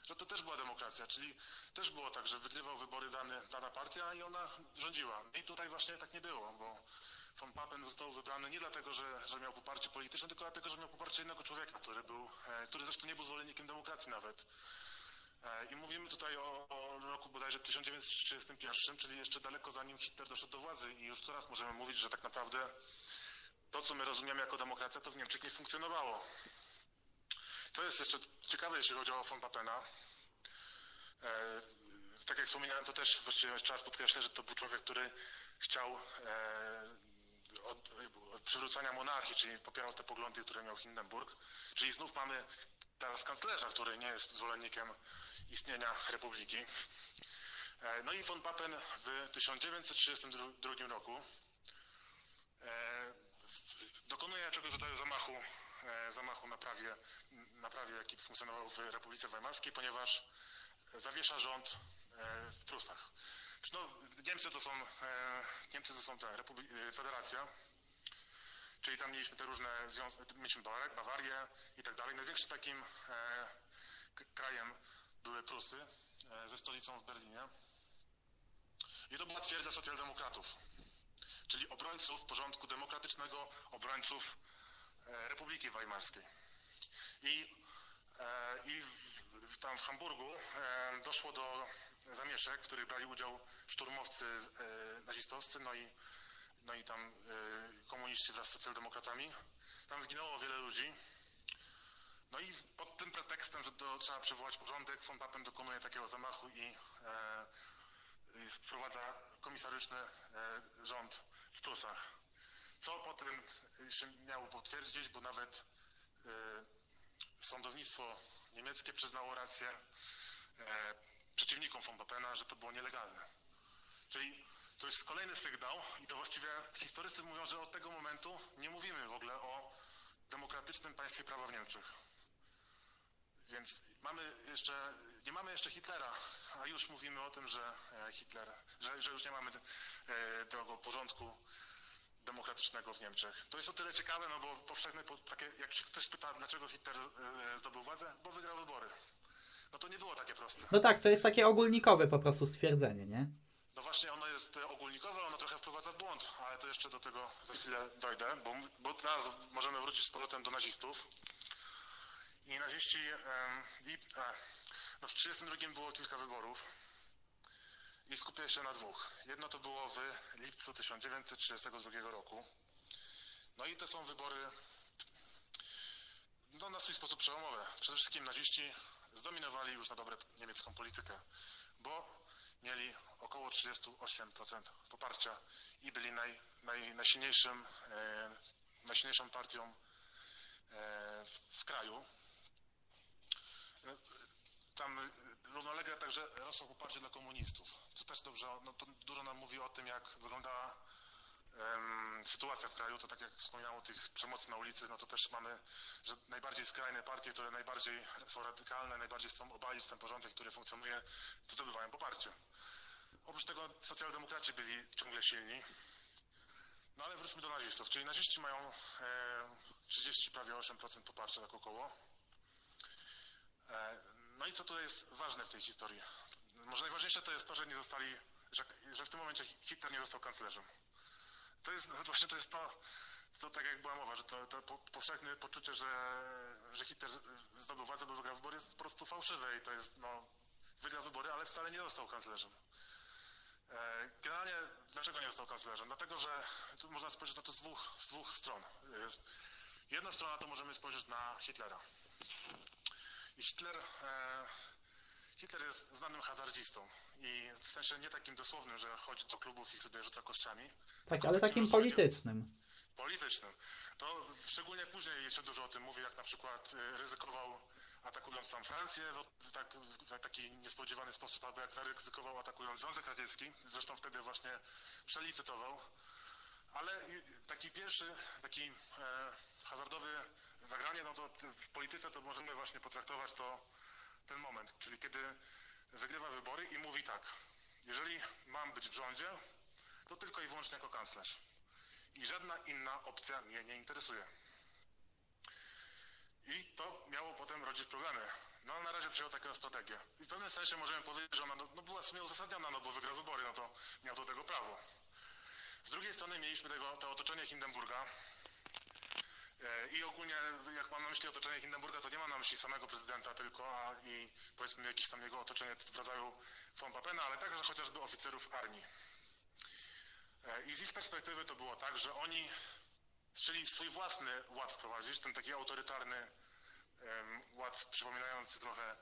że to też była demokracja, czyli też było tak, że wygrywał wybory dany, dana partia i ona rządziła. I tutaj właśnie tak nie było, bo von Papen został wybrany nie dlatego, że, że miał poparcie polityczne, tylko dlatego, że miał poparcie innego człowieka, który był, e, który zresztą nie był zwolennikiem demokracji nawet. E, I mówimy tutaj o, o roku bodajże 1931, czyli jeszcze daleko zanim Hitler doszedł do władzy i już teraz możemy mówić, że tak naprawdę to, co my rozumiemy jako demokracja, to w Niemczech nie funkcjonowało. Co jest jeszcze ciekawe, jeśli chodzi o von Papena, e, tak jak wspominałem, to też właściwie jeszcze raz podkreślę, że to był człowiek, który chciał od, od przywrócenia monarchii, czyli popierał te poglądy, które miał Hindenburg. Czyli znów mamy teraz kanclerza, który nie jest zwolennikiem istnienia republiki. E, no i von Papen w 1932 roku e, dokonuje czegoś rodzaju zamachu, e, zamachu na prawie, na prawie, jaki funkcjonował w Republice Weimarskiej, ponieważ zawiesza rząd w Prusach. No, Niemcy to są, e, Niemcy to są ta Republi- Federacja, czyli tam mieliśmy te różne związki, mieliśmy Bawarię i tak dalej. Największym takim e, krajem były Prusy e, ze stolicą w Berlinie. I to była twierdza socjaldemokratów, czyli obrońców porządku demokratycznego, obrońców Republiki Weimarskiej. I, i w, tam w Hamburgu doszło do zamieszek, w których brali udział szturmowcy e, nazistowscy, no i, no i tam e, komuniści wraz z socjaldemokratami. Tam zginęło wiele ludzi. No i pod tym pretekstem, że to trzeba przywołać porządek, von Papen dokonuje takiego zamachu i, e, i wprowadza komisaryczny e, rząd w Prusach. Co potem się miało potwierdzić, bo nawet e, sądownictwo niemieckie przyznało rację e, przeciwnikom von Pappena, że to było nielegalne. Czyli to jest kolejny sygnał i to właściwie historycy mówią, że od tego momentu nie mówimy w ogóle o demokratycznym państwie prawa w Niemczech. Więc mamy jeszcze, nie mamy jeszcze Hitlera, a już mówimy o tym, że e, Hitler, że, że już nie mamy e, tego porządku demokratycznego w Niemczech. To jest o tyle ciekawe, no bo powszechne, takie, jak ktoś pyta, dlaczego Hitler e, zdobył władzę, bo wygrał wybory. No to nie było takie proste. No tak, to jest takie ogólnikowe po prostu stwierdzenie, nie? No właśnie, ono jest ogólnikowe, ono trochę wprowadza w błąd, ale to jeszcze do tego za chwilę dojdę, bo, bo teraz możemy wrócić z powrotem do nazistów. I naziści, i, no w 1932 było kilka wyborów i skupię się na dwóch. Jedno to było w lipcu 1932 roku. No i to są wybory no, na swój sposób przełomowe. Przede wszystkim naziści zdominowali już na dobre niemiecką politykę, bo mieli około 38% poparcia i byli naj, naj, najsilniejszym, e, najsilniejszą partią e, w kraju. E, tam równolegle także rosło poparcie dla komunistów. To też dobrze, no to dużo nam mówi o tym, jak wyglądała sytuacja w kraju, to tak jak wspominałem o tych przemocy na ulicy, no to też mamy, że najbardziej skrajne partie, które najbardziej są radykalne, najbardziej chcą obalić ten porządek, który funkcjonuje, zdobywają poparcie. Oprócz tego socjaldemokraci byli ciągle silni. No ale wróćmy do nazistów, czyli naziści mają e, 30, prawie 8% poparcia tak około. E, no i co tutaj jest ważne w tej historii? Może najważniejsze to jest to, że nie zostali, że, że w tym momencie Hitler nie został kanclerzem. To jest właśnie to jest to, to tak jak była mowa, że to, to powszechne poczucie, że, że Hitler zdobył władzę, bo wygrał wybory jest po prostu fałszywe i to jest, no, wygrał wybory, ale wcale nie został kanclerzem. E, generalnie dlaczego nie został kanclerzem? Dlatego, że tu można spojrzeć na to z dwóch, z dwóch stron. Jedna strona to możemy spojrzeć na Hitlera. I Hitler, e, Hitler jest znanym hazardzistą i w sensie nie takim dosłownym, że chodzi do klubów i sobie rzuca kościami. Tak, ale takim politycznym. Politycznym. To szczególnie później jeszcze dużo o tym mówi, jak na przykład e, ryzykował atakując tam Francję w, tak, w taki niespodziewany sposób, albo jak zaryzykował atakując Związek Radziecki, zresztą wtedy właśnie przelicytował. Ale taki pierwszy, taki e, zagranie, no to w polityce to możemy właśnie potraktować to ten moment, czyli kiedy wygrywa wybory i mówi tak, jeżeli mam być w rządzie, to tylko i wyłącznie jako kanclerz. I żadna inna opcja mnie nie interesuje. I to miało potem rodzić problemy. No ale na razie przyjął taką strategię. I w pewnym sensie możemy powiedzieć, że ona no, no była w sumie uzasadniona, no bo wygrał wybory, no to miał do tego prawo. Z drugiej strony mieliśmy tego, to otoczenie Hindenburga, i ogólnie, jak mam na myśli otoczenie Hindenburga, to nie mam na myśli samego prezydenta tylko, a i powiedzmy jakieś tam jego otoczenie w rodzaju von Papena, ale także chociażby oficerów armii. E, I z ich perspektywy to było tak, że oni chcieli swój własny ład wprowadzić, ten taki autorytarny ład przypominający trochę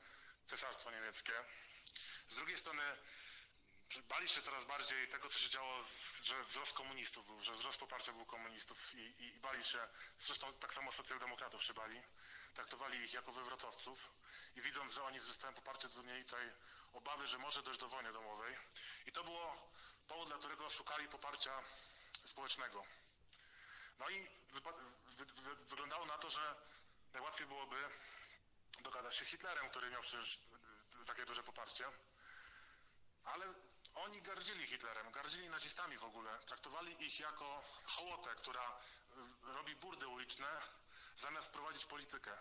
cesarstwo niemieckie. Z drugiej strony bali się coraz bardziej tego, co się działo, że wzrost komunistów był, że wzrost poparcia był komunistów i, i, i, bali się, zresztą tak samo socjaldemokratów się bali, traktowali ich jako wywrotowców i widząc, że oni zyskają poparcie, to mieli tutaj obawy, że może dojść do wojny domowej i to było powód, dla którego szukali poparcia społecznego. No i wy, wy, wyglądało na to, że najłatwiej byłoby dogadać się z Hitlerem, który miał przecież takie duże poparcie. Ale oni gardzili Hitlerem, gardzili nazistami w ogóle. Traktowali ich jako hołotę, która robi burdy uliczne, zamiast prowadzić politykę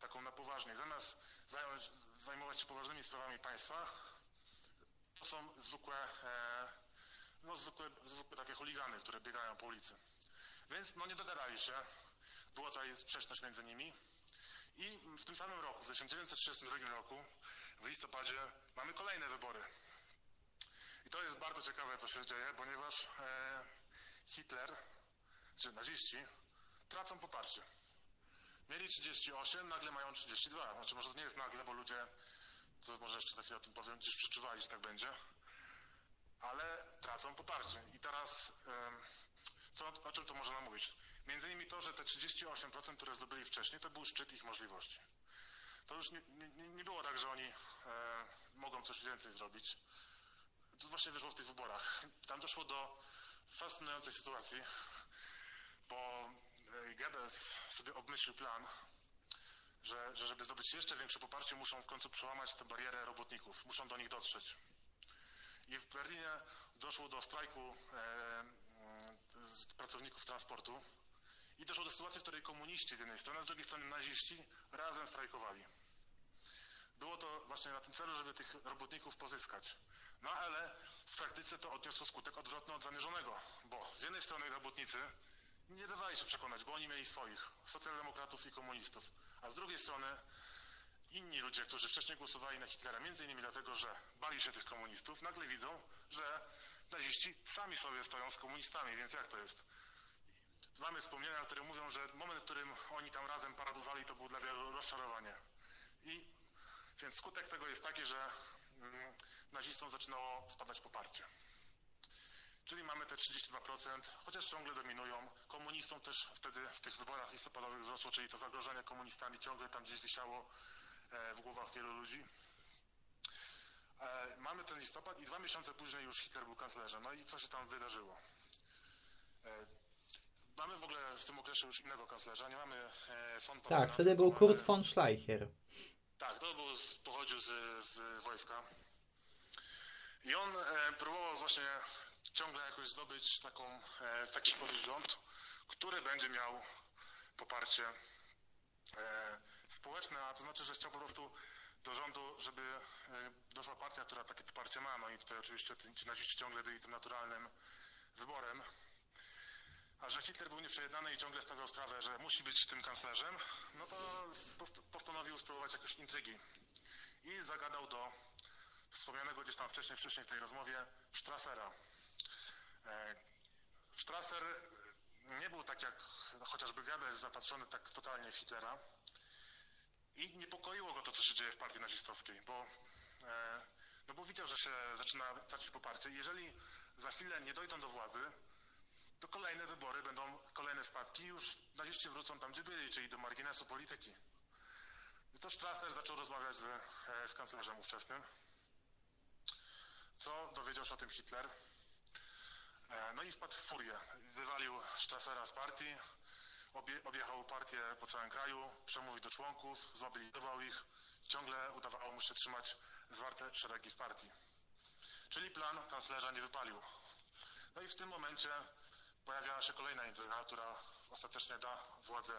taką na poważnie. Zamiast zająć, zajmować się poważnymi sprawami państwa, to są zwykłe, e, no zwykłe, zwykłe takie chuligany, które biegają po ulicy. Więc no nie dogadali się. Była tutaj sprzeczność między nimi. I w tym samym roku, w 1932 roku, w listopadzie, mamy kolejne wybory. I to jest bardzo ciekawe, co się dzieje, ponieważ e, Hitler, czy naziści, tracą poparcie. Mieli 38, nagle mają 32. Znaczy może to nie jest nagle, bo ludzie, może jeszcze chwilę o tym powiem, gdzieś przeczuwali, że tak będzie, ale tracą poparcie. I teraz Co, o czym to można nam mówić? Między innymi to, że te 38%, które zdobyli wcześniej, to był szczyt ich możliwości. To już nie, nie, nie było tak, że oni e, mogą coś więcej zrobić. To właśnie wyszło w tych wyborach. Tam doszło do fascynującej sytuacji, bo e, Goebbels sobie obmyślił plan, że, że żeby zdobyć jeszcze większe poparcie, muszą w końcu przełamać tę barierę robotników, muszą do nich dotrzeć. I w Berlinie doszło do strajku e, pracowników transportu i doszło do sytuacji, w której komuniści z jednej strony, a z drugiej strony naziści razem strajkowali. Było to właśnie na tym celu, żeby tych robotników pozyskać. No ale w praktyce to odniosło skutek odwrotny od zamierzonego, bo z jednej strony robotnicy nie dawali się przekonać, bo oni mieli swoich, socjaldemokratów i komunistów, a z drugiej strony inni ludzie, którzy wcześniej głosowali na Hitlera, między innymi dlatego, że bali się tych komunistów, nagle widzą, że naziści sami sobie stoją z komunistami, więc jak to jest? Mamy wspomnienia, które mówią, że moment, w którym oni tam razem paradowali, to był dla wielu rozczarowanie. I więc skutek tego jest taki, że mm, nazistom zaczynało spadać poparcie. Czyli mamy te 32%, chociaż ciągle dominują. Komunistom też wtedy w tych wyborach listopadowych wzrosło, czyli to zagrożenie komunistami ciągle tam gdzieś wisiało e, w głowach wielu ludzi. E, mamy ten listopad i dwa miesiące później już Hitler był kanclerzem. No i co się tam wydarzyło? E, mamy w ogóle w tym okresie już innego kanclerza, nie mamy von Tak, wtedy był Kurt von Schleicher. Tak, to był, pochodził z, z wojska. I on e, próbował właśnie ciągle jakoś zdobyć taką, e, taki rząd, który będzie miał poparcie e, społeczne, a to znaczy, że chciał po prostu do rządu, żeby e, doszła partia, która takie poparcie ma, no i tutaj oczywiście ci naziści ciągle byli tym naturalnym wyborem. A że Hitler był nieprzejednany i ciągle stawiał sprawę, że musi być tym kanclerzem, no to postanowił spróbować jakoś intrygi. I zagadał do wspomnianego gdzieś tam wcześniej, wcześniej w tej rozmowie Strassera. E, Strasser nie był tak jak chociażby Goebbels zapatrzony tak totalnie w Hitlera i niepokoiło go to, co się dzieje w partii nazistowskiej, bo, e, no bo widział, że się zaczyna tracić poparcie. Jeżeli za chwilę nie dojdą do władzy, to kolejne wybory będą kolejne spadki już naziści wrócą tam, gdzie byli, czyli do marginesu polityki. I to Strasser zaczął rozmawiać z, e, z kanclerzem ówczesnym. Co dowiedział się o tym Hitler? E, no i wpadł w furię. Wywalił Strassera z partii, obie, objechał partię po całym kraju, przemówił do członków, zmobilizował ich. Ciągle udawało mu się trzymać zwarte szeregi w partii. Czyli plan kanclerza nie wypalił. No i w tym momencie pojawia się kolejna intryga, która ostatecznie da władzę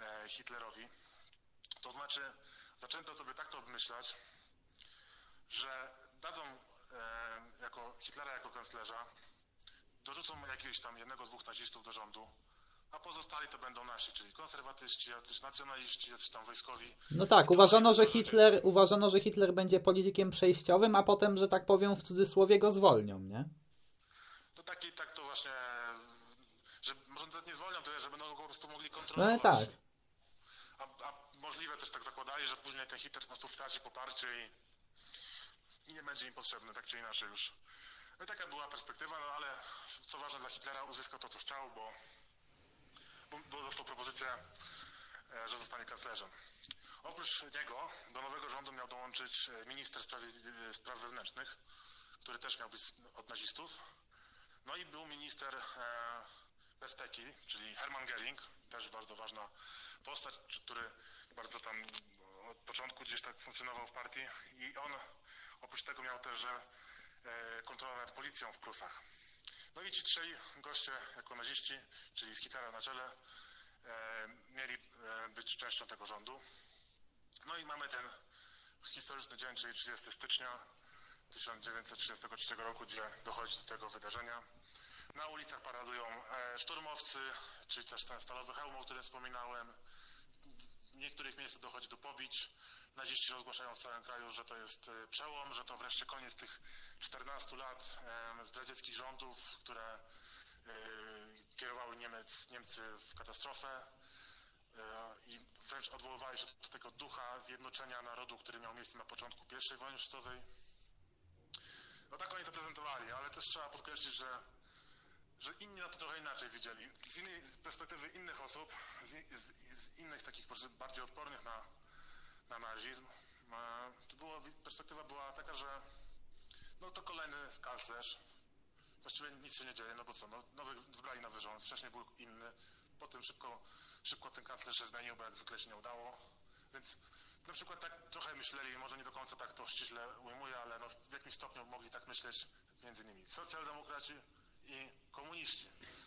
e, Hitlerowi. To znaczy, zaczęto sobie tak to obmyślać, że dadzą e, jako Hitlera jako kanclerza, dorzucą jakiegoś tam jednego, dwóch nazistów do rządu, a pozostali to będą nasi, czyli konserwatyści, jacyś nacjonaliści, jacyś tam wojskowi. No tak, uważano, że Hitler, uważano, że Hitler będzie politykiem przejściowym, a potem, że tak powiem, w cudzysłowie go zwolnią, nie? To taki, tak to właśnie że może nawet nie zwolnią tyle, że będą go po prostu mogli kontrolować. No tak. A, a możliwe też tak zakładali, że później ten Hitler po prostu straci poparcie i, i nie będzie im potrzebny, tak czy inaczej już. No i taka była perspektywa, no ale co ważne dla Hitlera, uzyskał to, co chciał, bo, bo, bo dostał propozycję, e, że zostanie kanclerzem. Oprócz niego do nowego rządu miał dołączyć minister spraw, spraw wewnętrznych, który też miał być od nazistów. No i był minister Besteki, czyli Hermann Gering, też bardzo ważna postać, który bardzo tam od początku gdzieś tak funkcjonował w partii i on oprócz tego miał też e, kontrolę nad policją w Prusach. No i ci trzej goście jako naziści, czyli z Hitlera na czele, e, mieli e, być częścią tego rządu. No i mamy ten historyczny dzień, czyli 30 stycznia 1933 roku, gdzie dochodzi do tego wydarzenia. Na ulicach paradują e, szturmowcy, czy też ten stalowy hełm, o którym wspominałem. W niektórych miejscach dochodzi do pobić. Naziści rozgłaszają w całym kraju, że to jest e, przełom, że to wreszcie koniec tych 14 lat zdradzieckich rządów, które e, kierowały Niemiec, Niemcy w katastrofę i wręcz odwoływali się do tego ducha zjednoczenia narodu, który miał miejsce na początku I wojny światowej. No tak oni to prezentowali, ale też trzeba podkreślić, że że inni na to trochę inaczej widzieli. Z, innej, z perspektywy innych osób, z, z, z innych takich bardziej odpornych na, na nazizm, to było, perspektywa była taka, że no to kolejny kanclerz, właściwie nic się nie dzieje, no bo co, no, nowy, wybrali nowy rząd, wcześniej był inny, potem szybko, szybko ten kanclerz się zmienił, bo jak zwykle się nie udało, więc na przykład tak trochę myśleli, może nie do końca tak to ściśle ujmuję, ale no w jakimś stopniu mogli tak myśleć między innymi socjaldemokraci i komuniści. Yy,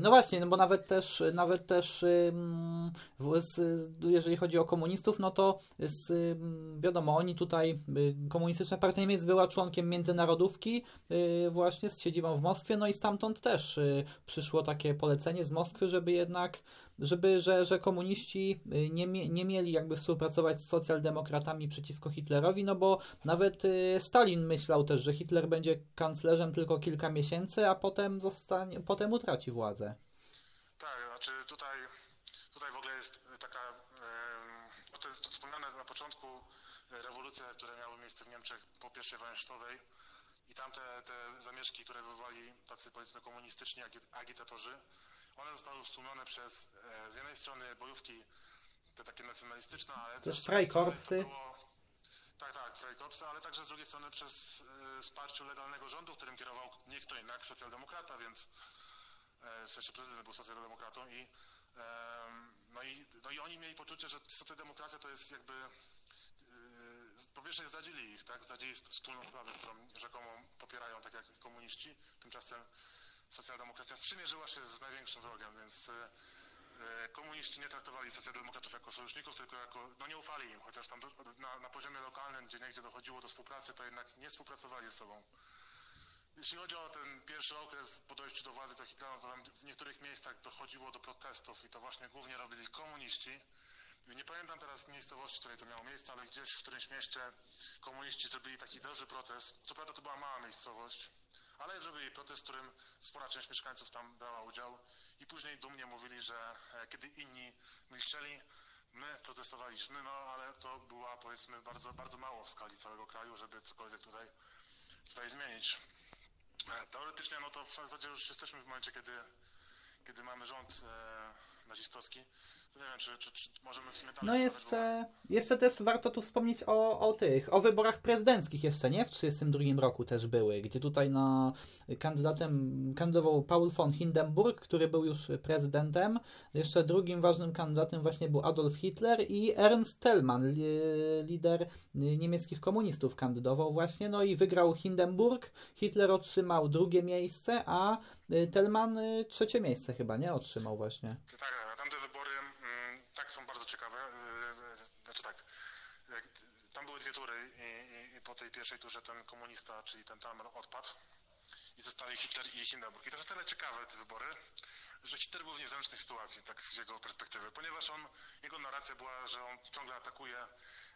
no właśnie, no bo nawet też, nawet też jeżeli chodzi o komunistów, no to z, wiadomo, oni tutaj, y, Komunistyczna Partia Niemiec była członkiem międzynarodówki y, właśnie z siedzibą w Moskwie, no i stamtąd też y, przyszło takie polecenie z Moskwy, żeby jednak żeby, że, że komuniści y, nie, nie mieli jakby współpracować z socjaldemokratami przeciwko Hitlerowi, no bo nawet y, Stalin myślał też, że Hitler będzie kanclerzem tylko kilka miesięcy, a potem zostanie, potem utraci władzę. Tak, znaczy tutaj, tutaj w ogóle jest taka, to jest to wspomniane na początku e, rewolucje, które miały miejsce w Niemczech po I wojnie światowej i tam te, zamieszki, które wywołali tacy powiedzmy komunistyczni agitatorzy, one zostały stłumione przez e, z jednej strony bojówki te takie nacjonalistyczne, ale też, też Freikorpsy. Tak, tak, Freikorpsy, ale także z drugiej strony przez e, wsparciu legalnego rządu, którym kierował nie kto inny jak socjaldemokrata, więc e, sensie prezydent był socjaldemokratą i, no i, no i oni mieli poczucie, że socjaldemokracja to jest jakby po pierwsze zdradzili ich, tak? Zdradzili wspólną sprawę, którą rzekomo popierają, tak jak komuniści. Tymczasem socjaldemokracja sprzymierzyła się z największym wrogiem, więc e, e, komuniści nie traktowali socjaldemokratów jako sojuszników, tylko jako, no nie ufali im, chociaż tam na, na poziomie lokalnym, gdzie niegdzie dochodziło do współpracy, to jednak nie współpracowali ze sobą. Jeśli chodzi o ten pierwszy okres po dojściu do władzy do Hitlera, to tam w niektórych miejscach dochodziło do protestów i to właśnie głównie robili komuniści. Nie pamiętam teraz miejscowości, w której to miało miejsce, ale gdzieś w którymś mieście komuniści zrobili taki duży protest. Co prawda to była mała miejscowość, ale zrobili protest, w którym spora część mieszkańców tam brała udział i później dumnie mówili, że e, kiedy inni milczeli, my protestowaliśmy, no ale to była powiedzmy bardzo, bardzo mało w skali całego kraju, żeby cokolwiek tutaj, tutaj zmienić. E, teoretycznie no to w zasadzie już jesteśmy w momencie, kiedy, kiedy mamy rząd nazistowski, nie wiem, czy, czy, czy możemy w sumie dalej No jeszcze, jeszcze też warto tu wspomnieć o, o tych, o wyborach prezydenckich jeszcze, nie? W 1932 roku też były, gdzie tutaj na kandydatem kandydował Paul von Hindenburg, który był już prezydentem. Jeszcze drugim ważnym kandydatem właśnie był Adolf Hitler i Ernst Thälmann, lider niemieckich komunistów kandydował właśnie, no i wygrał Hindenburg. Hitler otrzymał drugie miejsce, a Thälmann trzecie miejsce chyba, nie? Otrzymał właśnie. Tak, tamte wybory tak są bardzo ciekawe. Y, y, znaczy tak, tam były dwie tury i, i po tej pierwszej turze ten komunista, czyli ten Tamer odpadł i zostali Hitler i Hindenburg. I to jest tyle ciekawe te wybory, że Hitler był w niezręcznej sytuacji, tak z jego perspektywy, ponieważ on, jego narracja była, że on ciągle atakuje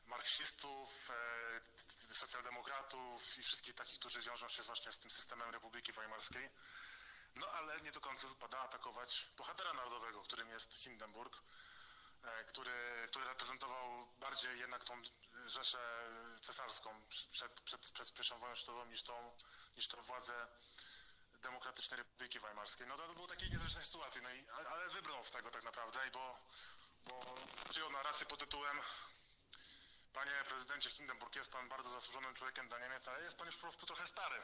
marksistów, e, socjaldemokratów i wszystkich takich, którzy wiążą się właśnie z tym systemem Republiki Weimarskiej. No ale nie do końca wypada atakować bohatera narodowego, którym jest Hindenburg, E, który, który reprezentował bardziej jednak tą Rzeszę cesarską przed, przed, przed pierwszą wojną światową niż tą, niż tą władzę Demokratycznej Republiki Weimarskiej. No to, to był takiej niezręcznej sytuacji, no i, ale wybrnął z tego tak naprawdę, bo, bo przyjął narrację pod tytułem Panie prezydencie Hindenburg, jest pan bardzo zasłużonym człowiekiem dla Niemiec, ale jest pan już po prostu trochę stary.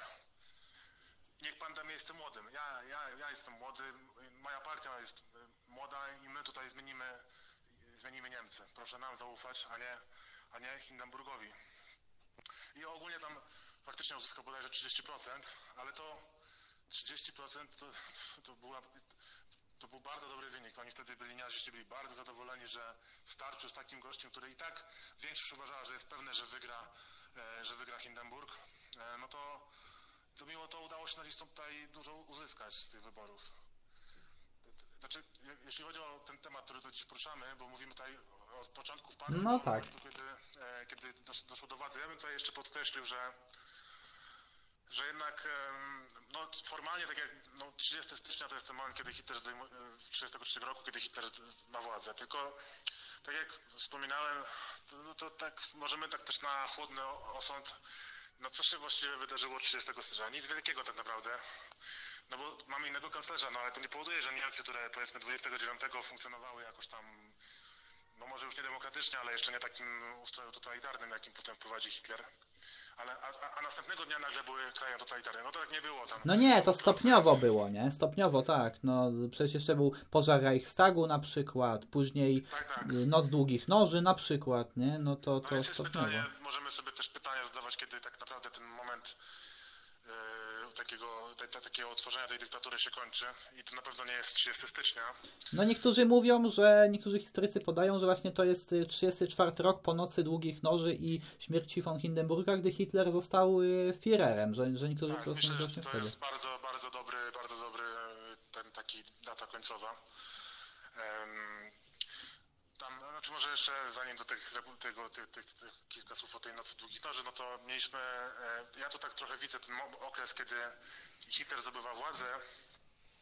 Niech pan da miejsce młodym. Ja, ja, ja jestem młody, moja partia jest młoda i my tutaj zmienimy zmienimy Niemcy. Proszę nam zaufać, a nie, a nie Hindenburgowi. I ogólnie tam faktycznie uzyskał bodajże 30%, ale to 30% to, to, była, to był bardzo dobry wynik. To oni wtedy byli naziści, byli bardzo zadowoleni, że w starciu z takim gościem, który i tak większość uważała, że jest pewne, że wygra, e, że wygra Hindenburg, e, no to, to mimo to udało się nazistom tutaj dużo uzyskać z tych wyborów. Znaczy, jeśli chodzi o ten temat, który tu dziś poruszamy, bo mówimy tutaj od początków partii, no tak. kiedy, e, kiedy doszło do władzy, ja bym tutaj jeszcze podkreślił, że że jednak no, formalnie tak jak no, 30 stycznia to jest ten moment, kiedy Hitler zdejmuje, 33 roku, kiedy Hitler ma władzę. Tylko tak jak wspominałem, to, no, to tak możemy tak też na chłodny osąd No co się właściwie wydarzyło 30 stycznia? Nic wielkiego tak naprawdę. No bo mamy innego kanclerza, no ale to nie powoduje, że Niemcy, które powiedzmy 29 funkcjonowały jakoś tam, no może już nie demokratycznie, ale jeszcze nie takim ustroju totalitarnym, jakim potem wprowadzi Hitler. Ale, a, a następnego dnia nagle były kraje totalitarne. No to tak nie było tam. No nie, to stopniowo było, nie? Stopniowo, tak. No przecież jeszcze był pożar Reichstagu na przykład, później Tak, tak. Noc Długich Noży na przykład, nie? No to, No to jest stopniowo. pytanie, możemy sobie też pytania zadawać, kiedy tak naprawdę ten moment e, takiego, te, te, takiego otworzenia tej dyktatury się kończy i to na pewno nie jest 30 stycznia. No niektórzy mówią, że niektórzy historycy podają, że właśnie to jest y, 34 rok po nocy długich noży i śmierci von Hindenburga, gdy Hitler został y, Führerem, że, że niektórzy Tak, myślę, że to wtedy. jest bardzo, bardzo dobry, bardzo dobry e, ten taki data końcowa. Znaczy może jeszcze zanim do tych, tego, tych, tych, tych kilka słów o tej nocy długich noży, no to mieliśmy, e, ja to tak trochę widzę ten okres, kiedy Hitler zdobywa władzę,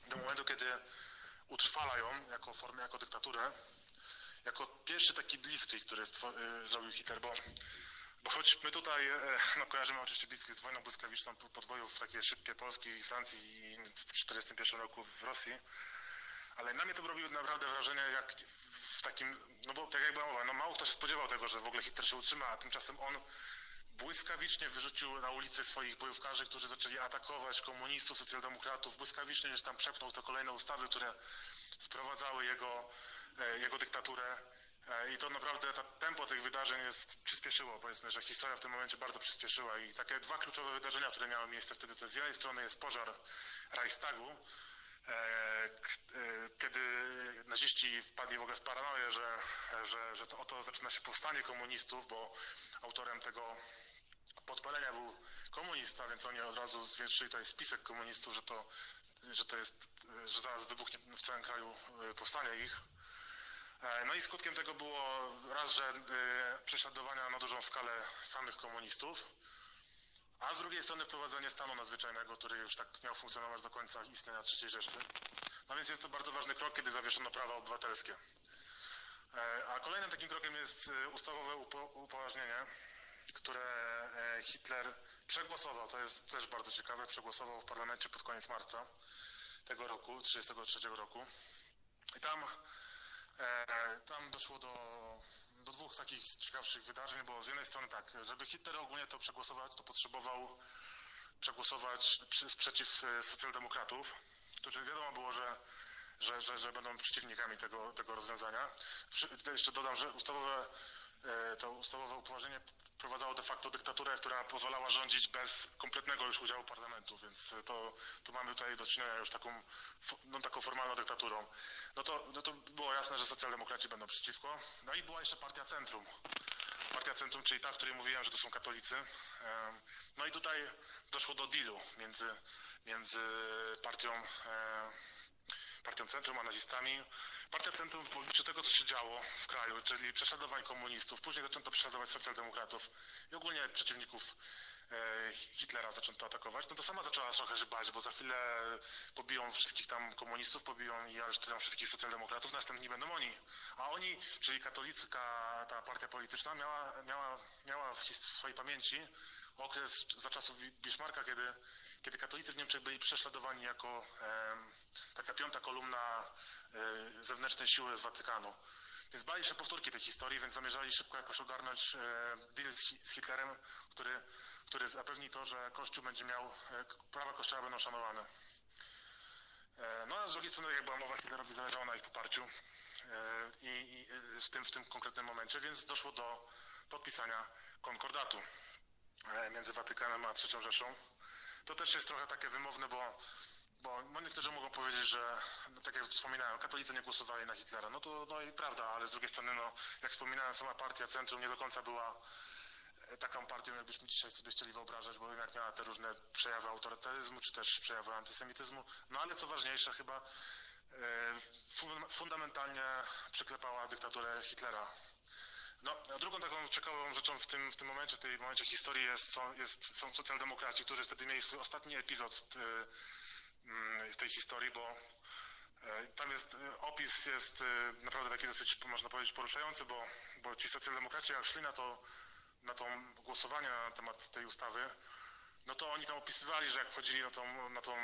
do momentu, kiedy utrwala ją jako formę, jako dyktaturę, jako pierwszy taki blitzkrieg, który y, zrobił Hitler, bo, bo choć my tutaj e, no, kojarzymy oczywiście blitzkrieg z wojną błyskawiczną podbojów takie szybkie Polski i Francji i w 1941 roku w Rosji, ale na mnie to robiło naprawdę wrażenie jak w takim, no bo tak jak była mowa, no mało kto się spodziewał tego, że w ogóle Hitler się utrzyma, a tymczasem on błyskawicznie wyrzucił na ulicę swoich bojówkarzy, którzy zaczęli atakować komunistów, socjaldemokratów, błyskawicznie gdzieś tam przepnął te kolejne ustawy, które wprowadzały jego, e, jego dyktaturę. E, I to naprawdę tempo tych wydarzeń jest przyspieszyło, powiedzmy, że historia w tym momencie bardzo przyspieszyła i takie dwa kluczowe wydarzenia, które miały miejsce wtedy, to z jednej strony jest pożar Reichstagu, kiedy naziści wpadli w ogóle w paranoję, że, że, że to oto zaczyna się powstanie komunistów, bo autorem tego podpalenia był komunista, więc oni od razu zwiększyli tutaj spisek komunistów, że to, że to jest, że zaraz wybuchnie w całym kraju e, powstanie ich. E, No i skutkiem tego było raz, że e, prześladowania na dużą skalę samych komunistów, a z drugiej strony wprowadzenie stanu nadzwyczajnego, który już tak miał funkcjonować do końca istnienia III Rzeszy. No więc jest to bardzo ważny krok, kiedy zawieszono prawa obywatelskie. E, A kolejnym takim krokiem jest e, ustawowe upo- upoważnienie, które e, Hitler przegłosował. To jest też bardzo ciekawe. Przegłosował w parlamencie pod koniec marca tego roku, 1933 roku. I tam, tam doszło do, do dwóch takich ciekawszych wydarzeń, bo z jednej strony tak, żeby Hitler ogólnie to przegłosować, to potrzebował przegłosować sprzeciw e, socjaldemokratów, którzy wiadomo było, że że, że, że będą przeciwnikami tego, tego rozwiązania. Jeszcze dodam, że ustawowe, to ustawowe upoważnienie wprowadzało de facto dyktaturę, która pozwalała rządzić bez kompletnego już udziału parlamentu, więc to, to mamy tutaj do czynienia już taką, no, taką formalną dyktaturą. No to, no to było jasne, że socjaldemokraci będą przeciwko. No i była jeszcze partia Centrum. Partia Centrum, czyli ta, o której mówiłem, że to są katolicy. No i tutaj doszło do dealu między, między partią em, partią Centrum, a nazistami. Partia Centrum w obliczu tego, co się działo w kraju, czyli prześladowań komunistów, później zaczęto prześladować socjaldemokratów i ogólnie przeciwników e, Hitlera zaczęto atakować, no to sama zaczęła trochę się bo za chwilę pobiją wszystkich tam komunistów, pobiją i aresztują wszystkich socjaldemokratów, następni będą oni. A oni, czyli katolicka ta partia polityczna miała, miała, miała w swojej pamięci okres za czasów Bismarcka, kiedy, kiedy katolicy w Niemczech byli prześladowani jako em, taka piąta kolumna e, zewnętrznej siły z Watykanu. Więc bali się powtórki tej historii, więc zamierzali szybko jakoś ogarnąć e, deal z, Hi- z Hitlerem, który, który zapewni to, że Kościół będzie miał, e, prawa Kościoła będą szanowane. E, No a z drugiej strony, jak była mowa, Hitlerowi zależało na ich poparciu e, i, i e, w, tym, w tym konkretnym momencie, więc doszło do podpisania konkordatu e, między Watykanem a III Rzeszą. To też jest trochę takie wymowne, bo bo no niektórzy mogą powiedzieć, że no tak jak wspominałem, katolicy nie głosowali na Hitlera. No to no i prawda, ale z drugiej strony, no, jak wspominałem, sama partia Centrum nie do końca była e, taką partią, jakbyśmy dzisiaj sobie chcieli wyobrażać, bo jednak miała te różne przejawy autorytaryzmu, czy też przejawy antysemityzmu. No ale co ważniejsze, chyba e, fun- fundamentalnie przyklepała dyktaturę Hitlera. No, drugą taką ciekawą rzeczą w tym, w tym momencie, w tej momencie historii jest, są, jest, są socjaldemokraci, którzy wtedy mieli swój ostatni epizod e, mm, w tej historii, bo e, tam jest, e, opis jest naprawdę taki dosyć, można powiedzieć, poruszający, bo, bo ci socjaldemokraci jak szli na to, na to głosowanie na temat tej ustawy, no to oni tam opisywali, że jak wchodzili na tą, na tą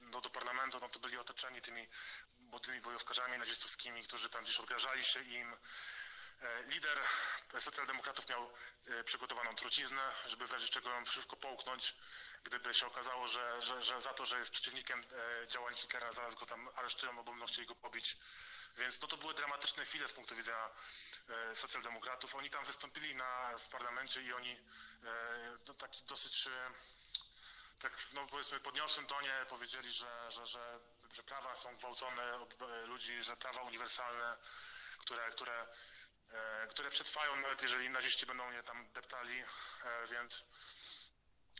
no do parlamentu, no to byli otoczeni tymi młodymi bojówkarzami nazistowskimi, którzy tam gdzieś odgrażali się im. E, lider socjaldemokratów miał e, przygotowaną truciznę, żeby w razie czego ją szybko połknąć, gdyby się okazało, że, że, że za to, że jest przeciwnikiem e, działań Hitlera, zaraz go tam aresztują, bo będą chcieli go pobić. Więc no to były dramatyczne chwile z punktu widzenia socjaldemokratów. Oni tam wystąpili na, w parlamencie i oni no, taki dosyć tak no powiedzmy podniosłym tonie powiedzieli, że, że, że, że prawa są gwałcone ludzi, że prawa uniwersalne, które, które E, które przetrwają nawet jeżeli naziści będą je tam deptali, e, więc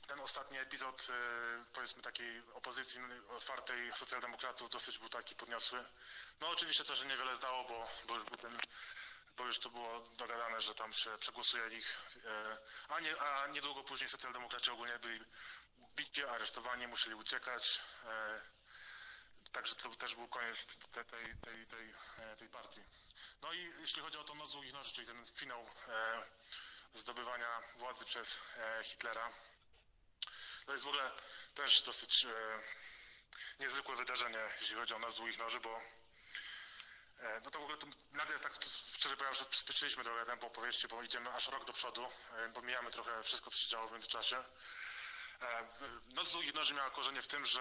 ten ostatni epizod, e, powiedzmy takiej opozycji otwartej socjaldemokratów dosyć był taki podniosły. No oczywiście to, że niewiele zdało, bo, bo, już, ten, bo już to było dogadane, że tam się przegłosuje ich, a, nie, a niedługo później socjaldemokraci ogólnie byli bici, aresztowani, musieli uciekać. Także to też był koniec tej, tej, tej, tej, tej partii. No i jeśli chodzi o to noc długich noży, czyli ten finał e, zdobywania władzy przez e, Hitlera, to jest w ogóle też dosyć e, niezwykłe wydarzenie, jeśli chodzi o nas długich noży, bo e, no to w ogóle to, nagle tak szczerze powiem, że przyspieszyliśmy trochę tempo opowieści, bo idziemy aż rok do przodu, e, pomijamy trochę wszystko, co się działo w międzyczasie. E, noc długich noży miała korzenie w tym, że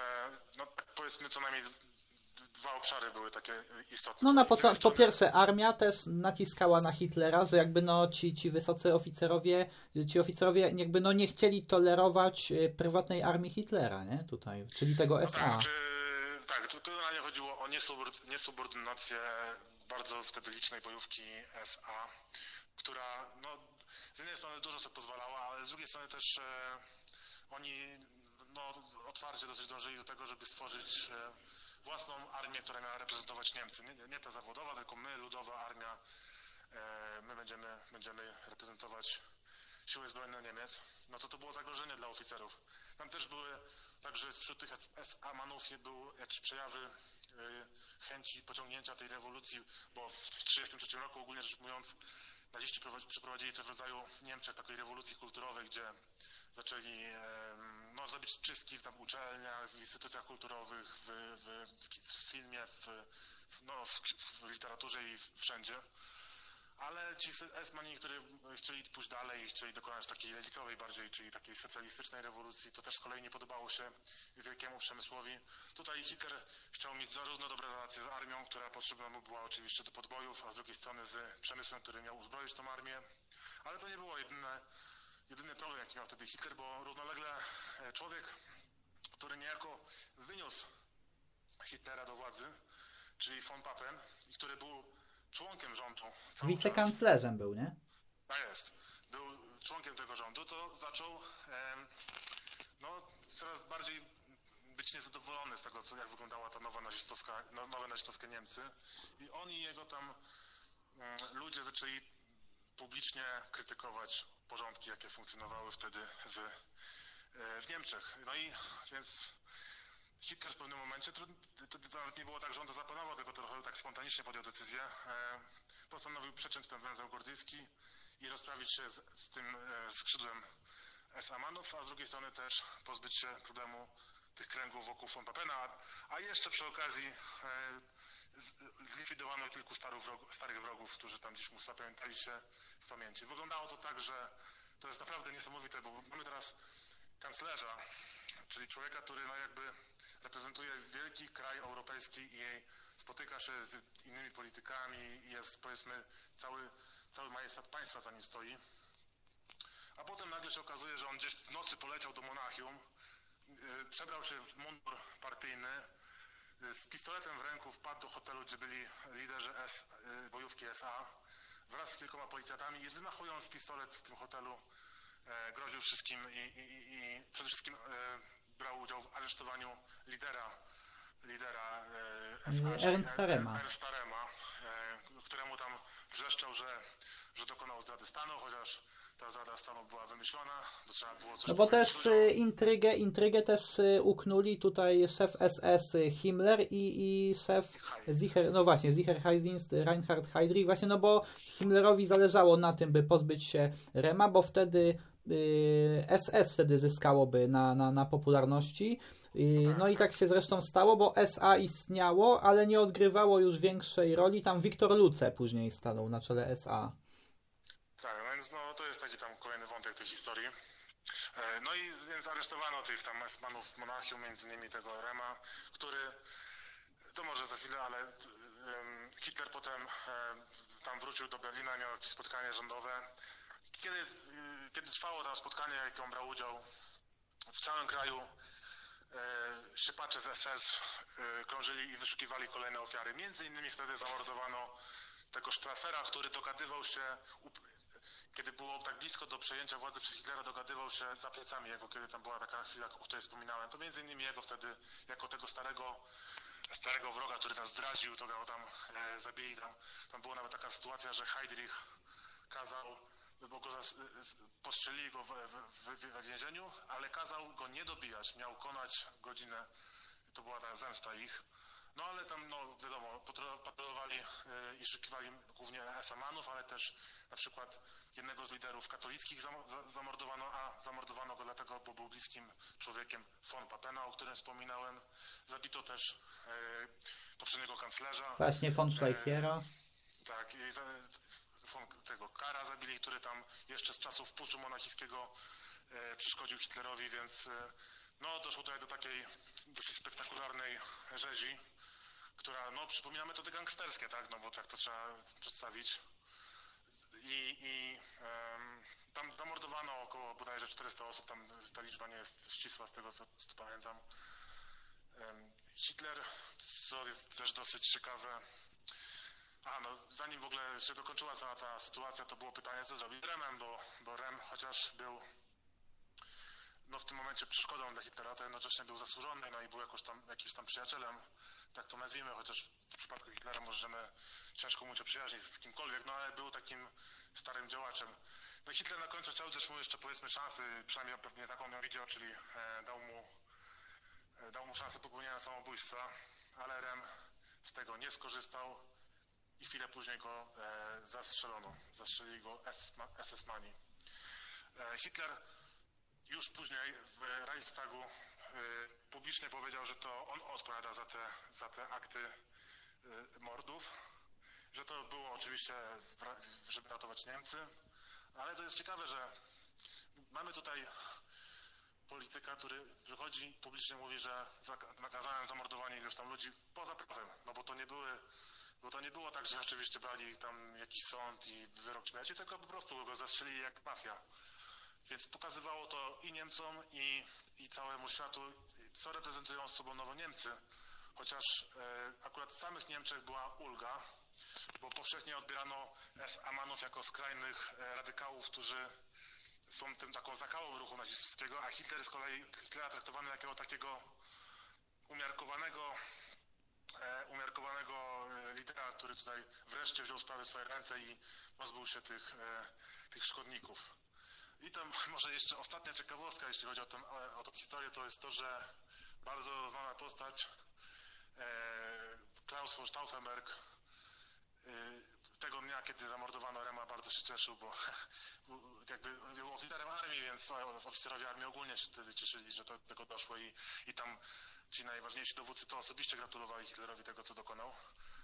no, powiedzmy co najmniej dwa obszary były takie istotne. No na po, po pierwsze armia też naciskała na Hitlera, że jakby no ci, ci wysocy oficerowie, ci oficerowie jakby no nie chcieli tolerować e, prywatnej armii Hitlera, nie? Tutaj, czyli tego no SA. Tak, czy, tak, tylko generalnie chodziło o niesubordynację bardzo wtedy licznej bojówki SA, która no, z jednej strony dużo sobie pozwalała, ale z drugiej strony też e, oni no, otwarcie dosyć dążyli do tego, żeby stworzyć e, własną armię, która miała reprezentować Niemcy. Nie, nie ta zawodowa, tylko my, ludowa armia, e, my będziemy, będziemy reprezentować siły zbrojne Niemiec, no to to było zagrożenie dla oficerów. Tam też były, także wśród tych SA-manów były jakieś przejawy e, chęci pociągnięcia tej rewolucji, bo w 1933 roku ogólnie rzecz mówiąc naziści przeprowadzili coś w rodzaju w Niemczech takiej rewolucji kulturowej, gdzie zaczęli no, zrobić czystki tam w uczelniach, w instytucjach kulturowych, w, w, w filmie, w, no, w, literaturze i wszędzie. Ale ci esmani, którzy chcieli pójść dalej i chcieli dokonać takiej lewicowej bardziej, czyli takiej socjalistycznej rewolucji, to też z kolei nie podobało się wielkiemu przemysłowi. Tutaj Hitler chciał mieć zarówno dobre relacje z armią, która potrzebna mu była oczywiście do podbojów, a z drugiej strony z przemysłem, który miał uzbroić tą armię. Ale to nie było jedyne jedyny problem, jaki miał wtedy Hitler, bo równolegle e, człowiek, który niejako wyniósł Hitlera do władzy, czyli von Papen, który był członkiem rządu. Wicekanclerzem był, nie? Tak jest. Był członkiem tego rządu, to zaczął no, coraz bardziej być niezadowolony z tego, co, jak wyglądała ta nowa nazistowska, no, nowe nazistowskie Niemcy. I oni jego tam mm, ludzie zaczęli publicznie krytykować porządki, jakie funkcjonowały wtedy w, e, w Niemczech. No i więc Hitler w pewnym momencie, to, to, nawet nie było tak, że on to zaplanował, tylko trochę tak spontanicznie podjął decyzję, e, postanowił przeciąć ten węzeł gordyjski i rozprawić się z, z tym e, skrzydłem SA-manów, a z drugiej strony też pozbyć się problemu tych kręgów wokół von Papena, a jeszcze przy okazji e, zlikwidowano kilku starych wrogów, którzy tam gdzieś mu zapamiętali się w pamięci. Wyglądało to tak, że to jest naprawdę niesamowite, bo mamy teraz kanclerza, czyli człowieka, który no jakby reprezentuje wielki kraj europejski i spotyka się z innymi politykami i jest powiedzmy cały, cały majestat państwa za nim stoi. A potem nagle się okazuje, że on gdzieś w nocy poleciał do Monachium, y, przebrał się w mundur partyjny, z pistoletem w ręku wpadł do hotelu, gdzie byli liderzy S, y, bojówki SA wraz z kilkoma policjantami i wymachując pistolet w tym hotelu groził wszystkim i, i, i przede wszystkim e, brał udział w aresztowaniu lidera lidera e, SA, Ernsta Rema. Ernsta Rema. któremu tam wrzeszczał, że, że dokonał zdrady stanu, chociaż ta zdrada stanu była wymyślona, bo trzeba było coś No bo też ludziom. intrygę, intrygę też uknuli tutaj szef SS Himmler i, i szef Zicher, no właśnie, Zicher Heisinst, Reinhard Heydrich, właśnie no bo Himmlerowi zależało na tym, by pozbyć się Rema, bo wtedy SS wtedy zyskałoby na, na, na popularności. Y, no i tak się zresztą stało, bo SA istniało, ale nie odgrywało już większej roli. Tam Wiktor Luce później stanął na czele SA. Tak, no więc no, to jest taki tam kolejny wątek tej historii. E, No i więc aresztowano tych tam esmanów w Monachium, między innymi tego Rema, który, to może za chwilę, ale Hitler potem em, tam wrócił do Berlina, miał jakieś spotkanie rządowe. Kiedy, y, kiedy trwało to spotkanie, jak on brał udział, w całym kraju e, szypacze z SS e, krążyli i wyszukiwali kolejne ofiary. Między innymi wtedy zamordowano tego Strassera, który dogadywał się, kiedy było tak blisko do przejęcia władzy przez Hitlera, dogadywał się za plecami jego, kiedy tam była taka chwila, o której wspominałem. To między innymi jego wtedy, jako tego starego, starego wroga, który nas zdradził, to go tam e, zabili. Tam, tam była nawet taka sytuacja, że Heydrich kazał, bo go zas, postrzelili go w, w, w, więzieniu, ale kazał go nie dobijać. Miał konać godzinę. To była ta zemsta ich. No ale tam, no wiadomo, patro- patrolowali y, i szukiwali głównie esamanów, ale też na przykład jednego z liderów katolickich zam- za- zamordowano, a zamordowano go dlatego, bo był bliskim człowiekiem von Papena, o którym wspominałem. Zabito też y, poprzedniego kanclerza. Właśnie von Schleichera. Tak, i tego Kara zabili, który tam jeszcze z czasów puczu monachijskiego e, przeszkodził Hitlerowi, więc e, no doszło tutaj do takiej dosyć spektakularnej rzezi, która no przypomina metody gangsterskie, tak, no bo tak to trzeba przedstawić. I, i em, tam zamordowano około bodajże 400 osób, tam ta liczba nie jest ścisła z tego co, co pamiętam. Em, Hitler, co jest też dosyć ciekawe, a no, zanim w ogóle się dokończyła cała ta sytuacja, to było pytanie, co zrobić z Remem, bo, bo Rem chociaż był no, w tym momencie przeszkodą dla Hitlera, to jednocześnie był zasłużony, no i był jakoś tam, jakimś tam przyjacielem, tak to nazwijmy, chociaż w przypadku Hitlera możemy ciężko mu się przyjaźnić z kimkolwiek, no ale był takim starym działaczem. No Hitler na końcu chciał też mu jeszcze powiedzmy szansy, przynajmniej pewnie taką ją widział, czyli e, dał mu e, dał mu szansę popełnienia samobójstwa, ale Rem z tego nie skorzystał i chwilę później go e, zastrzelono. Zastrzelili go SS-mani. E, Hitler już później w Reichstagu e, publicznie powiedział, że to on odpowiada za te, za te akty e, mordów, że to było oczywiście, żeby ratować Niemcy, ale to jest ciekawe, że mamy tutaj polityka, który przychodzi i publicznie mówi, że nakazałem zamordowanie iluś tam ludzi poza prawem, no bo to nie były, bo to nie było tak, że rzeczywiście brali tam jakiś sąd i wyrok śmierci, tylko po prostu go zastrzelili jak mafia. Więc pokazywało to i Niemcom, i, i całemu światu, co reprezentują sobą nowo Niemcy. Chociaż e, akurat w samych Niemczech była ulga, bo powszechnie odbierano S-Amanów jako skrajnych e, radykałów, którzy są tym taką zakałą ruchu nazistowskiego, a Hitler z kolei Hitlera traktowany jako takiego umiarkowanego umiarkowanego e, lidera, który tutaj wreszcie wziął sprawy w swoje ręce i pozbył się tych, e, tych szkodników. I tam *laughs* może jeszcze ostatnia ciekawostka, jeśli chodzi o, ten, o, o tą historię, to jest to, że bardzo znana postać e, Klaus von Stauffenberg e, tego dnia, kiedy zamordowano Rema, bardzo się cieszył, bo *laughs* jakby był oficerem armii, więc oficerowie armii ogólnie się wtedy cieszyli, że do tego doszło i, i tam ci najważniejsi dowódcy to osobiście gratulowali Hitlerowi tego, co dokonał.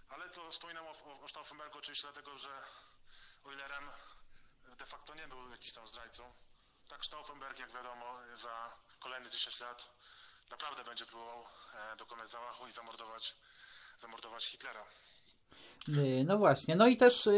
Ale to wspominam o, o, Stauffenbergu oczywiście dlatego, że o de facto nie był jakiś tam zdrajcą, tak Stauffenberg, jak wiadomo, za kolejne 10 lat naprawdę będzie próbował e, dokonać zamachu i zamordować, zamordować Hitlera. Y, No właśnie, no i też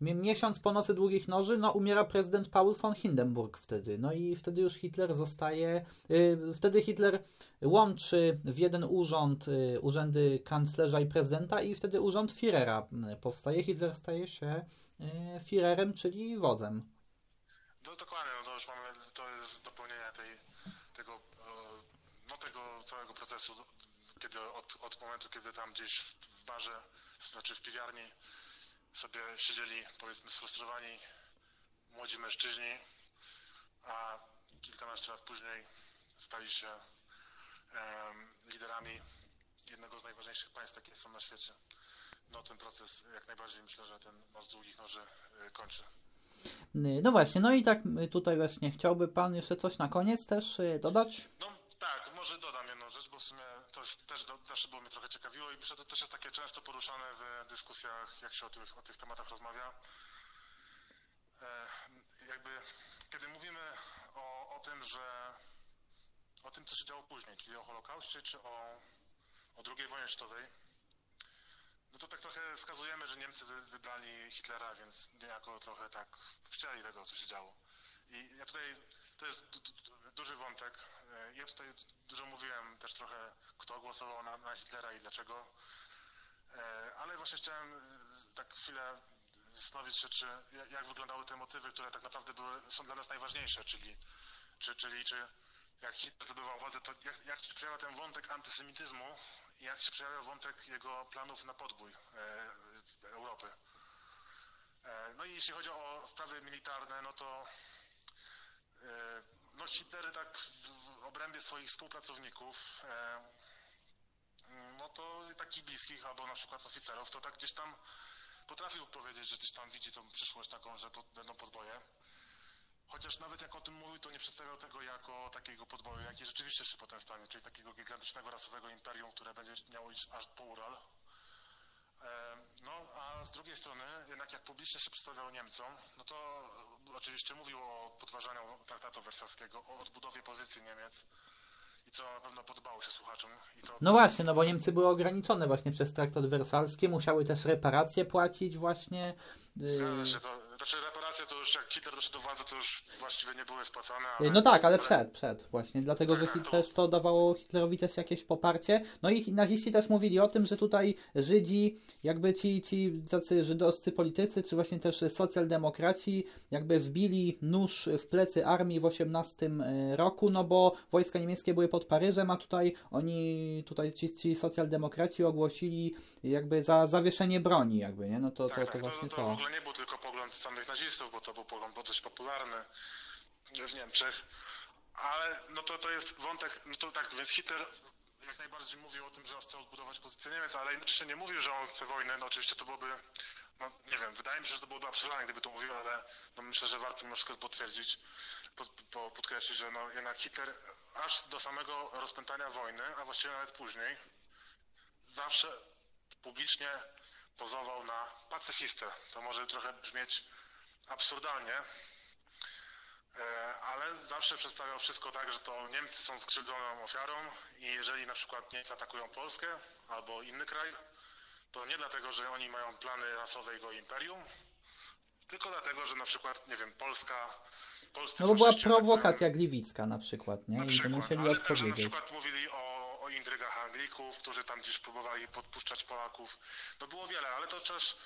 mi- miesiąc po nocy długich noży, no umiera prezydent Paul von Hindenburg wtedy, no i wtedy już Hitler zostaje, y, wtedy Hitler łączy w jeden urząd y, urzędy kanclerza i prezydenta i wtedy urząd Führera y, powstaje, Hitler staje się y, Führerem, czyli wodzem. No dokładnie, no to już mamy, to jest dopełnienie tej, tego, no tego całego procesu kiedy od, od momentu, kiedy tam gdzieś w barze, znaczy w piwiarni sobie siedzieli, powiedzmy, sfrustrowani młodzi mężczyźni, a kilkanaście lat później stali się em, liderami jednego z najważniejszych państw, jakie są na świecie. No ten proces jak najbardziej myślę, że ten most długich noży y, kończy. No właśnie, no i tak y, tutaj właśnie chciałby Pan jeszcze coś na koniec też y, dodać? No tak, może dodam jedną rzecz, bo w sumie to też do, zawsze było mnie trochę ciekawiło i myślę, to też jest takie często poruszane w dyskusjach, jak się o tych, o tych tematach rozmawia. E, jakby, kiedy mówimy o, o tym, że o tym, co się działo później, czyli o Holokauście, czy o, o II wojnie światowej, no to tak trochę wskazujemy, że Niemcy wy, wybrali Hitlera, więc niejako trochę tak chcieli tego, co się działo. I ja tutaj, to jest duży wątek. E, Ja tutaj dużo mówiłem też trochę, kto głosował na, na Hitlera i dlaczego. E, Ale właśnie chciałem e, tak chwilę zastanowić się, czy jak wyglądały te motywy, które tak naprawdę były, są dla nas najważniejsze, czyli czy, czyli czy jak Hitler zdobywał władzę, to jak, jak się przejawia ten wątek antysemityzmu jak się przejawia wątek jego planów na podbój e, Europy. E, no i jeśli chodzi o sprawy militarne, no to no Hitler tak w obrębie swoich współpracowników, e, no to takich bliskich albo na przykład oficerów, to tak gdzieś tam potrafił powiedzieć, że gdzieś tam widzi tą przyszłość taką, że to będą podboje. Chociaż nawet jak o tym mówił, to nie przedstawiał tego jako takiego podboju, jaki rzeczywiście się potem stanie, czyli takiego gigantycznego rasowego imperium, które będzie miało iść aż po Ural. No, a z drugiej strony, jednak jak publicznie się przedstawiał Niemcom, no to oczywiście mówił o podważaniu traktatu wersalskiego, o odbudowie pozycji Niemiec i co na pewno podobało się słuchaczom. I to No właśnie, no bo Niemcy były ograniczone właśnie przez traktat wersalski, musiały też reparacje płacić właśnie. y, Zgadza się, to, znaczy reparacje to już jak Hitler doszedł do władzy, to już właściwie nie były spłacane. Ale, No tak, ale przed, przed właśnie, dlatego że Tak, tak, Hit- to- też to dawało Hitlerowi też jakieś poparcie. No i naziści też mówili o tym, że tutaj Żydzi, jakby ci, ci tacy żydowscy politycy, czy właśnie też socjaldemokraci, jakby wbili nóż w plecy armii w 18 roku, no bo wojska niemieckie były pod Paryżem, a tutaj oni, tutaj ci, ci socjaldemokraci ogłosili jakby za zawieszenie broni, jakby, nie? No to, to, tak, to tak, właśnie to, to. w ogóle nie był tylko pogląd samych nazistów, bo to był pogląd dość popularny w Niemczech. Ale no to, to jest wątek, no to tak, więc Hitler jak najbardziej mówił o tym, że chce odbudować pozycję Niemiec, ale jednocześnie nie mówił, że on chce wojny. No oczywiście to byłoby, no nie wiem, wydaje mi się, że to byłoby absurdalne, gdyby to mówił, ale no myślę, że warto mimo potwierdzić, pod, po, podkreślić, że no jednak Hitler aż do samego rozpętania wojny, a właściwie nawet później, zawsze publicznie pozował na pacyfistę. To może trochę brzmieć absurdalnie, e, ale zawsze przedstawiał wszystko tak, że to Niemcy są skrzywdzoną ofiarą i jeżeli na przykład Niemcy atakują Polskę albo inny kraj, to nie dlatego, że oni mają plany rasowe jego imperium, tylko dlatego, że na przykład, nie wiem, Polska... Polscy No bo była atakują- prowokacja gliwicka na przykład, nie? na I przykład, musieli ale także na odpowiedzieć. przykład mówili o, o intrygach Anglików, którzy tam gdzieś próbowali podpuszczać Polaków. No było wiele, ale to też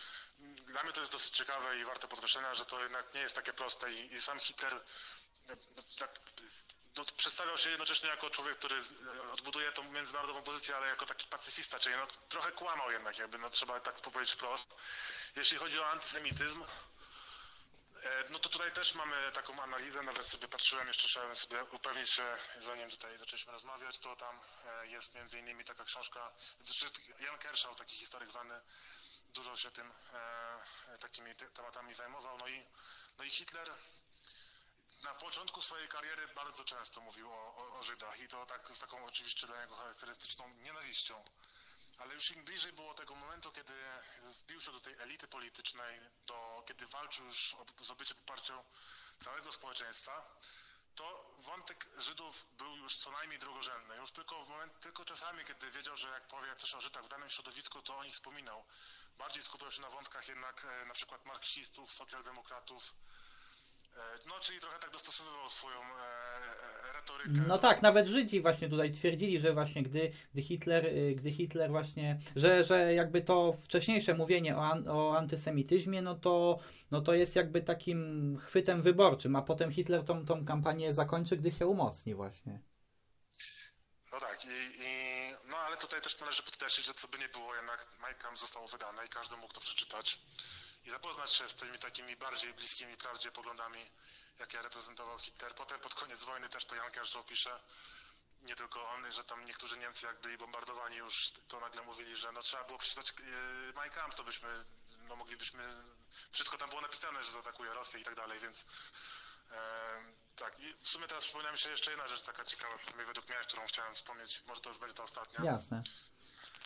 dla mnie to jest dosyć ciekawe i warte podkreślenia, że to jednak nie jest takie proste i, i sam Hitler tak, no, przedstawiał się jednocześnie jako człowiek, który odbuduje tą międzynarodową pozycję, ale jako taki pacyfista, czyli no, trochę kłamał jednak, jakby no, trzeba tak powiedzieć wprost. Jeśli chodzi o antysemityzm, E, No to tutaj też mamy taką analizę, nawet sobie patrzyłem, jeszcze chciałem sobie upewnić się, zanim tutaj zaczęliśmy rozmawiać, to tam e, jest między innymi taka książka, znaczy Jan Kershaw, taki historyk znany, dużo się tym e, takimi te, tematami zajmował, no i, no i Hitler na początku swojej kariery bardzo często mówił o, o, o Żydach i to tak z taką oczywiście dla niego charakterystyczną nienawiścią. Ale już im bliżej było tego momentu, kiedy wbił się do tej elity politycznej, do, kiedy walczył już o zdobycie poparcia całego społeczeństwa, to wątek Żydów był już co najmniej drugorzędny. Już tylko, w moment, tylko czasami, kiedy wiedział, że jak powie coś o Żydach w danym środowisku, to o nich wspominał. Bardziej skupiał się na wątkach jednak e, na przykład marksistów, socjaldemokratów. E, no, czyli trochę tak dostosowywał swoją e, e, retorykę. No tak, nawet Żydzi właśnie tutaj twierdzili, że właśnie gdy, gdy Hitler, y, gdy Hitler właśnie, że, że jakby to wcześniejsze mówienie o, an, o antysemityzmie, no to, no to jest jakby takim chwytem wyborczym, a potem Hitler tą, tą kampanię zakończy, gdy się umocni właśnie. No tak, i, i No ale tutaj też należy podkreślić, że co by nie było, jednak Kampf zostało wydane i każdy mógł to przeczytać i zapoznać się z tymi takimi bardziej bliskimi prawdzie poglądami, jakie reprezentował Hitler. Potem pod koniec wojny też to Jan Kersztow pisze, nie tylko on, że tam niektórzy Niemcy jak byli bombardowani już, to nagle mówili, że no trzeba było przeczytać yy, Mein Kampf, to byśmy, no moglibyśmy, wszystko tam było napisane, że zaatakuje Rosję i tak dalej, więc e, tak. I w sumie teraz przypomina mi się jeszcze jedna rzecz taka ciekawa, według mnie, którą chciałem wspomnieć, może to już będzie ta ostatnia. Jasne.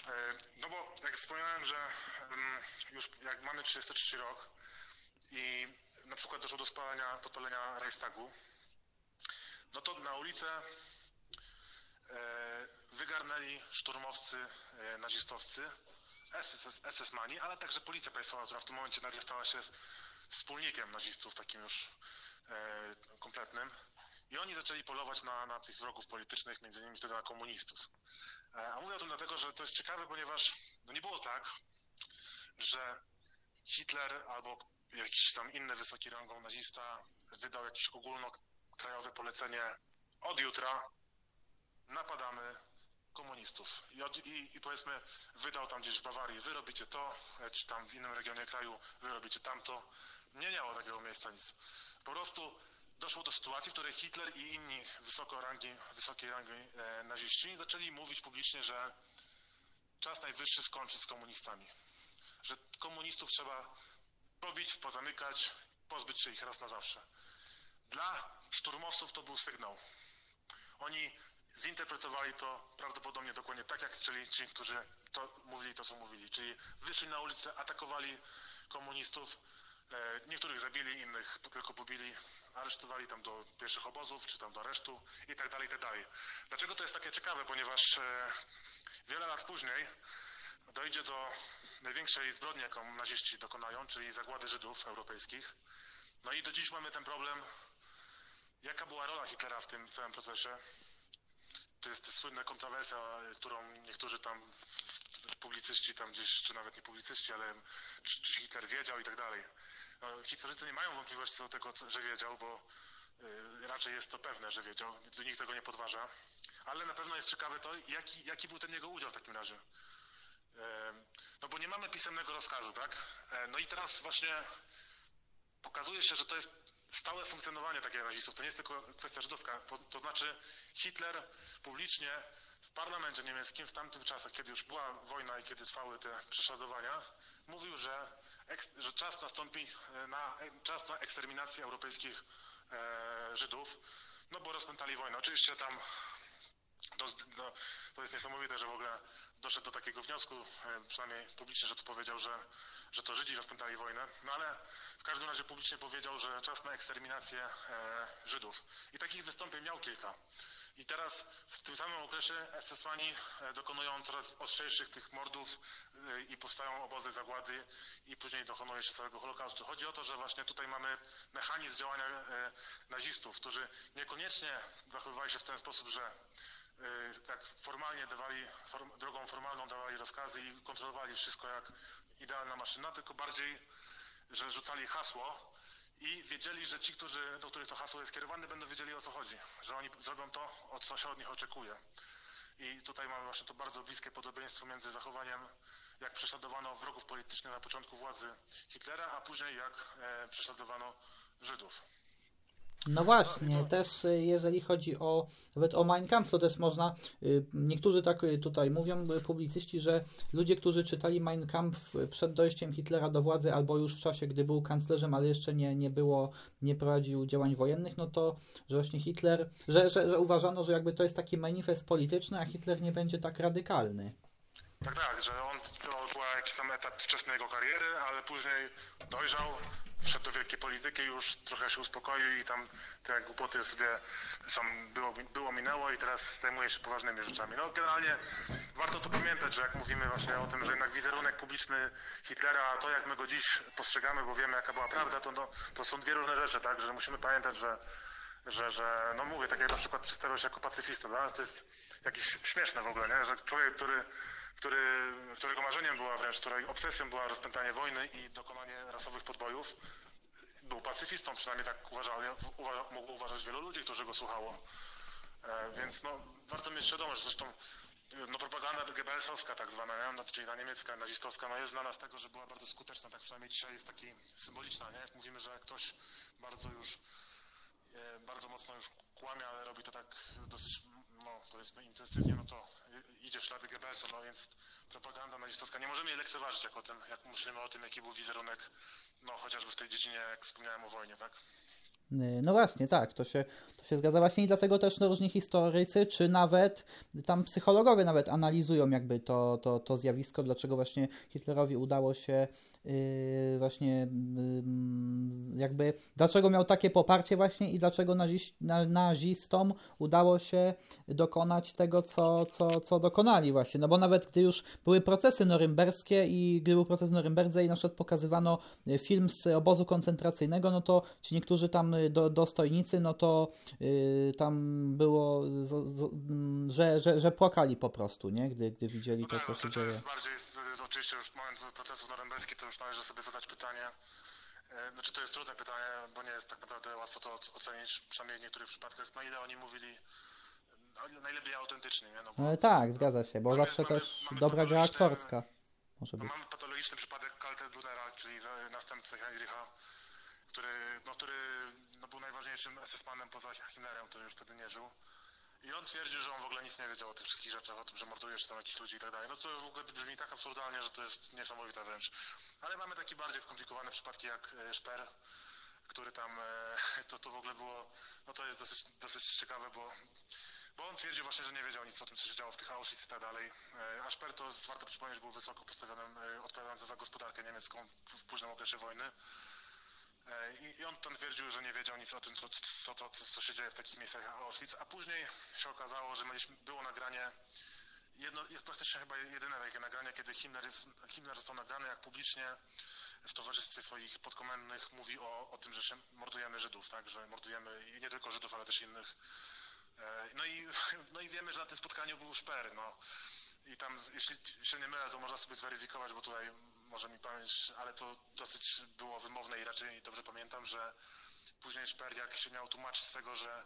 E, No bo jak wspomniałem, że już jak mamy 33 rok i na przykład doszło do spalenia, podpalenia Reichstagu, no to na ulicę e, wygarnęli szturmowcy e, nazistowscy, SS, SS-mani, ale także policja państwowa, która w tym momencie nagle stała się wspólnikiem nazistów, takim już kompletnym. I oni zaczęli polować na, na tych wrogów politycznych, między innymi wtedy na komunistów. E, A mówię o tym dlatego, że to jest ciekawe, ponieważ no nie było tak, że Hitler albo jakiś tam inny wysoki rangą nazista wydał jakieś ogólnokrajowe polecenie od jutra napadamy komunistów. I, od, i, I powiedzmy wydał tam gdzieś w Bawarii, wy robicie to, e, czy tam w innym regionie kraju, wy robicie tamto. Nie miało takiego miejsca nic. Po prostu doszło do sytuacji, w której Hitler i inni wysoko rangi, wysokiej rangi e, naziści zaczęli mówić publicznie, że czas najwyższy skończyć z komunistami. Że komunistów trzeba pobić, pozamykać, pozbyć się ich raz na zawsze. Dla szturmowców to był sygnał. Oni zinterpretowali to prawdopodobnie dokładnie tak, jak czyli ci, którzy to mówili to, co mówili. Czyli wyszli na ulicę, atakowali komunistów, niektórych zabili, innych tylko pobili, aresztowali tam do pierwszych obozów, czy tam do aresztu i tak dalej, i tak dalej. Dlaczego to jest takie ciekawe? Ponieważ e, wiele lat później dojdzie do największej zbrodni, jaką naziści dokonają, czyli zagłady Żydów europejskich. No i do dziś mamy ten problem, jaka była rola Hitlera w tym całym procesie. To jest słynna kontrowersja, którą niektórzy tam publicyści tam gdzieś, czy nawet nie publicyści, ale czy Hitler wiedział i tak dalej. No, historycy nie mają wątpliwości co do tego, że wiedział, bo y, raczej jest to pewne, że wiedział. Nikt tego nie podważa. Ale na pewno jest ciekawe to, jaki, jaki był ten jego udział w takim razie. No bo nie mamy pisemnego rozkazu, tak? E, No i teraz właśnie pokazuje się, że to jest stałe funkcjonowanie takiego nazistów. To nie jest tylko kwestia żydowska. To znaczy Hitler publicznie w parlamencie niemieckim w tamtych czasach, kiedy już była wojna i kiedy trwały te prześladowania, mówił, że, że czas nastąpi e, na, e, czas na eksterminację europejskich e, Żydów, no bo rozpętali wojnę. Oczywiście tam to, no, to jest niesamowite, że w ogóle doszedł do takiego wniosku, e, przynajmniej publicznie, że to powiedział, że, że to Żydzi rozpętali wojnę, no ale w każdym razie publicznie powiedział, że czas na eksterminację e, Żydów. I takich wystąpień miał kilka. I teraz w tym samym okresie SS-mani e, dokonują coraz ostrzejszych tych mordów i powstają obozy zagłady i później dokonuje się całego Holokaustu. Chodzi o to, że właśnie tutaj mamy mechanizm działania e, nazistów, którzy niekoniecznie zachowywali się w ten sposób, że e, tak formalnie dawali, form, drogą formalną dawali rozkazy i kontrolowali wszystko jak idealna maszyna, tylko bardziej, że rzucali hasło i wiedzieli, że ci, którzy, do których to hasło jest kierowane, będą wiedzieli o co chodzi, że oni zrobią to, o co się od nich oczekuje. I tutaj mamy właśnie to bardzo bliskie podobieństwo między zachowaniem, jak prześladowano wrogów politycznych na początku władzy Hitlera, a później jak e, prześladowano Żydów. No właśnie, No, to- też y, jeżeli chodzi o nawet o Mein Kampf, to też można, y, niektórzy tak tutaj mówią, publicyści, że ludzie, którzy czytali Mein Kampf przed dojściem Hitlera do władzy, albo już w czasie, gdy był kanclerzem, ale jeszcze nie, nie było, nie prowadził działań wojennych, no to, że właśnie Hitler, że, że, że uważano, że jakby to jest taki manifest polityczny, a Hitler nie będzie tak radykalny. Tak, tak, że on to był jakiś tam etap wczesnej jego kariery, ale później dojrzał, wszedł do wielkiej polityki, już trochę się uspokoił i tam te głupoty sobie sam było, było minęło i teraz zajmuje się poważnymi rzeczami. No generalnie warto tu pamiętać, że jak mówimy właśnie o tym, że jednak wizerunek publiczny Hitlera, a to jak my go dziś postrzegamy, bo wiemy jaka była prawda, to, no, to są dwie różne rzeczy, tak, że musimy pamiętać, że że, że, no mówię, tak jak na przykład przedstawiał się jako pacyfista, dla nas to jest jakieś śmieszne w ogóle, nie? że człowiek, który, który, którego marzeniem była wręcz, której obsesją była rozpętanie wojny i dokonanie rasowych podbojów, był pacyfistą, przynajmniej tak uważali, uwa, mogło uważać wielu ludzi, którzy go słuchało. E, więc no, warto mieć świadomość, zresztą no propaganda Goebbelsowska tak zwana? No, czyli ta niemiecka, nazistowska, no jest znana z tego, że była bardzo skuteczna, tak przynajmniej dzisiaj jest taki symboliczna, nie? Jak mówimy, że ktoś bardzo już, e, bardzo mocno już kłamie, ale robi to tak dosyć, no powiedzmy intensywnie, no to idzie w ślady Goebbelsa, no więc propaganda nazistowska, nie możemy jej lekceważyć jak o tym, jak myślimy o tym, jaki był wizerunek, no chociażby w tej dziedzinie, jak wspomniałem o wojnie, tak? Y, no właśnie, tak, to się, to się zgadza właśnie i dlatego też no, różni historycy, czy nawet tam psychologowie nawet analizują jakby to, to, to zjawisko, dlaczego właśnie Hitlerowi udało się właśnie yy, jakby, dlaczego miał takie poparcie właśnie i dlaczego naziś, na, nazistom udało się dokonać tego, co, co, co dokonali właśnie, no bo nawet gdy już były procesy norymberskie i gdy był proces w Norymberdze i na przykład pokazywano film z obozu koncentracyjnego, no to ci niektórzy tam do, dostojnicy, no to yy, tam było, z, z, że, że, że płakali po prostu, nie? Gdy, gdy widzieli no to, tak, co się to, to dzieje. jest bardziej, jest, oczywiście już moment procesu norymberski, to już należy sobie zadać pytanie, e, znaczy to jest trudne pytanie, bo nie jest tak naprawdę łatwo to ocenić, przynajmniej w niektórych przypadkach, no ile oni mówili no, najlepiej autentycznie, nie? No, bo, Ale tak, zgadza się, bo Mamy- zawsze mamy- też mamy dobra gra aktorska może no, być. mamy patologiczny przypadek Kaltenbrunera, czyli za- następcy Heinricha, który, no, który no, był najważniejszym SS-manem poza Hitlerem, który już wtedy nie żył. I on twierdził, że on w ogóle nic nie wiedział o tych wszystkich rzeczach, o tym, że mordujesz tam jakichś ludzi i tak dalej. No to w ogóle brzmi tak absurdalnie, że to jest niesamowite wręcz. Ale mamy takie bardziej skomplikowane przypadki jak e, Szper, który tam, e, *laughs* to, to w ogóle było, no to jest dosyć, dosyć ciekawe, bo, bo on twierdził właśnie, że nie wiedział nic o tym, co się działo w tych Auschwitz i tak dalej. E, A Szper to, warto przypomnieć, był wysoko postawionym, e, odpowiadający za gospodarkę niemiecką w późnym okresie wojny. E, I, on tam twierdził, że nie wiedział nic o tym, co, co, co, co się dzieje w takich miejscach Auschwitz, a później się okazało, że mieliśmy, było nagranie, jedno, jest praktycznie chyba jedyne takie nagranie, kiedy Himmler, jest, Himmler został nagrany, jak publicznie w towarzystwie swoich podkomendnych mówi o, o tym, że się mordujemy Żydów, tak, że mordujemy nie tylko Żydów, ale też innych. E, No i, no i wiemy, że na tym spotkaniu był Szper, no. I tam, jeśli się nie mylę, to można sobie zweryfikować, bo tutaj może mi pamięć, ale to dosyć było wymowne i raczej dobrze pamiętam, że później Szper, jak się miał tłumaczyć z tego, że,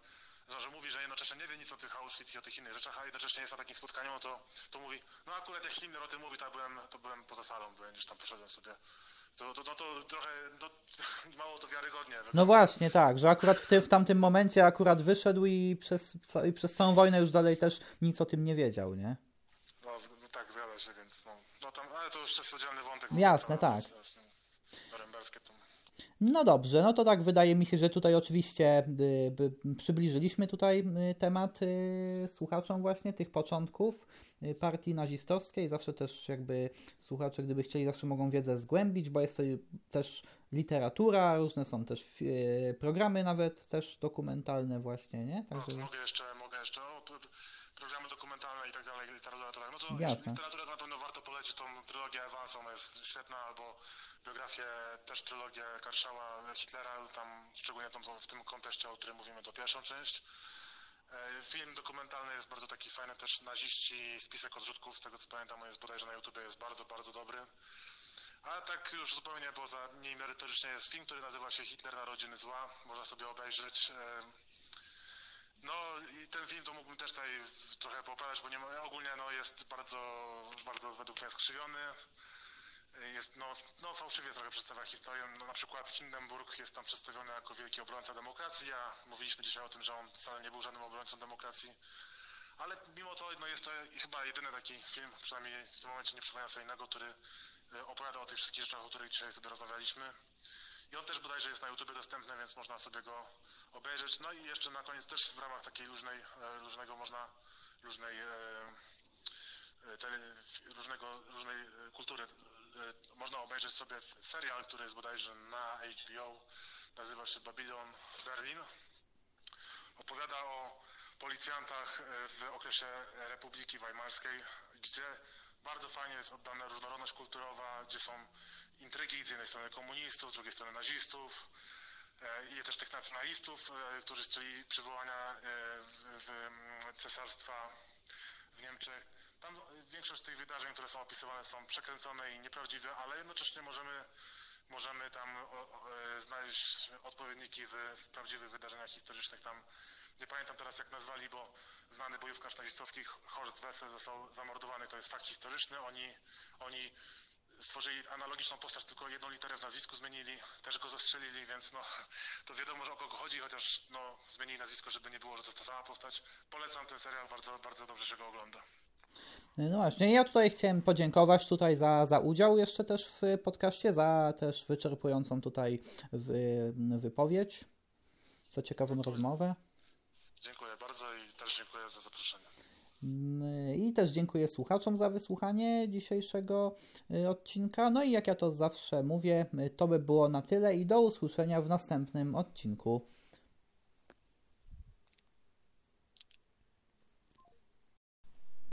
że, że mówi, że jednocześnie nie wie nic o tych Auschwitz i o tych innych rzeczach, a jednocześnie jest na takim spotkaniu, no to, to mówi, no akurat jak Himmler o tym mówi, to byłem, to byłem poza salą, byłem gdzieś tam poszedłem sobie. To, to, to, to trochę, no, *laughs* mało to wiarygodnie. No właśnie, tak, że akurat w, ty, w tamtym momencie akurat wyszedł i przez, i przez całą wojnę już dalej też nic o tym nie wiedział, nie? No, no tak, zgadza się, więc no, no tam, ale to już jest oddzielny wątek. Jasne, to, tak. Jest- norymberskie to... No dobrze, no to tak wydaje mi się, że tutaj oczywiście y, przybliżyliśmy tutaj y, temat y, słuchaczom właśnie tych początków y, partii nazistowskiej. Zawsze też jakby słuchacze, gdyby chcieli, zawsze mogą wiedzę zgłębić, bo jest to też literatura, różne są też y, programy nawet też dokumentalne właśnie, nie? No, Także to mogę jeszcze, mogę jeszcze, o, dokumentalne i tak dalej, literatura, to tak. No to Jasne. literaturę to na pewno warto polecić, tą trylogię Evansa, ona jest świetna, albo biografię, też trylogię Karszała, Hitlera, tam szczególnie tą, w tym kontekście, o którym mówimy, to pierwszą część. E, Film dokumentalny jest bardzo taki fajny, też naziści, spisek odrzutków, z tego co pamiętam, jest bodajże na YouTubie, jest bardzo, bardzo dobry. A tak już zupełnie poza niej merytorycznie jest film, który nazywa się Hitler Narodziny Zła, można sobie obejrzeć. No i ten film to mógłbym też tutaj trochę poopadać, bo nie ogólnie no, jest bardzo, bardzo według mnie skrzywiony. Jest, no, no fałszywie trochę przedstawia historię. No, na przykład Hindenburg jest tam przedstawiony jako wielki obrońca demokracji, a mówiliśmy dzisiaj o tym, że on wcale nie był żadnym obrońcą demokracji. Ale mimo to no, jest to chyba jedyny taki film, przynajmniej w tym momencie nie przypomina sobie innego, który e, opowiada o tych wszystkich rzeczach, o których dzisiaj sobie rozmawialiśmy. I on też bodajże jest na YouTube dostępny, więc można sobie go obejrzeć. No i jeszcze na koniec też w ramach takiej luźnej, e, luźnego można, luźnej, e, e, tele, różnego, różnej kultury można obejrzeć sobie serial, który jest bodajże na HBO, nazywa się Babylon Berlin. Opowiada o policjantach w okresie Republiki Weimarskiej, gdzie bardzo fajnie jest oddana różnorodność kulturowa, gdzie są intrygi z jednej strony komunistów, z drugiej strony nazistów e, i też tych nacjonalistów, e, którzy chcieli przywołania e, cesarstwa w Niemczech. Tam większość tych wydarzeń, które są opisywane są przekręcone i nieprawdziwe, ale jednocześnie możemy, możemy tam znaleźć odpowiedniki w, w prawdziwych wydarzeniach historycznych. Tam nie pamiętam teraz jak nazwali, bo znany bojówkarz nazistowski Horst Wessel został zamordowany, to jest fakt historyczny. Oni, oni stworzyli analogiczną postać, tylko jedną literę w nazwisku zmienili, też go zastrzelili, więc no, to wiadomo, że o kogo chodzi, chociaż no, zmienili nazwisko, żeby nie było, że to jest ta sama postać. Polecam ten serial, bardzo, bardzo dobrze się go ogląda. No właśnie, ja tutaj chciałem podziękować tutaj za, za udział jeszcze też w podcaście, za też wyczerpującą tutaj wy, wypowiedź, za ciekawą rozmowę. Dziękuję bardzo i też dziękuję za zaproszenie. I też dziękuję słuchaczom za wysłuchanie dzisiejszego y, odcinka. No i jak ja to zawsze mówię, y, to by było na tyle i do usłyszenia w następnym odcinku.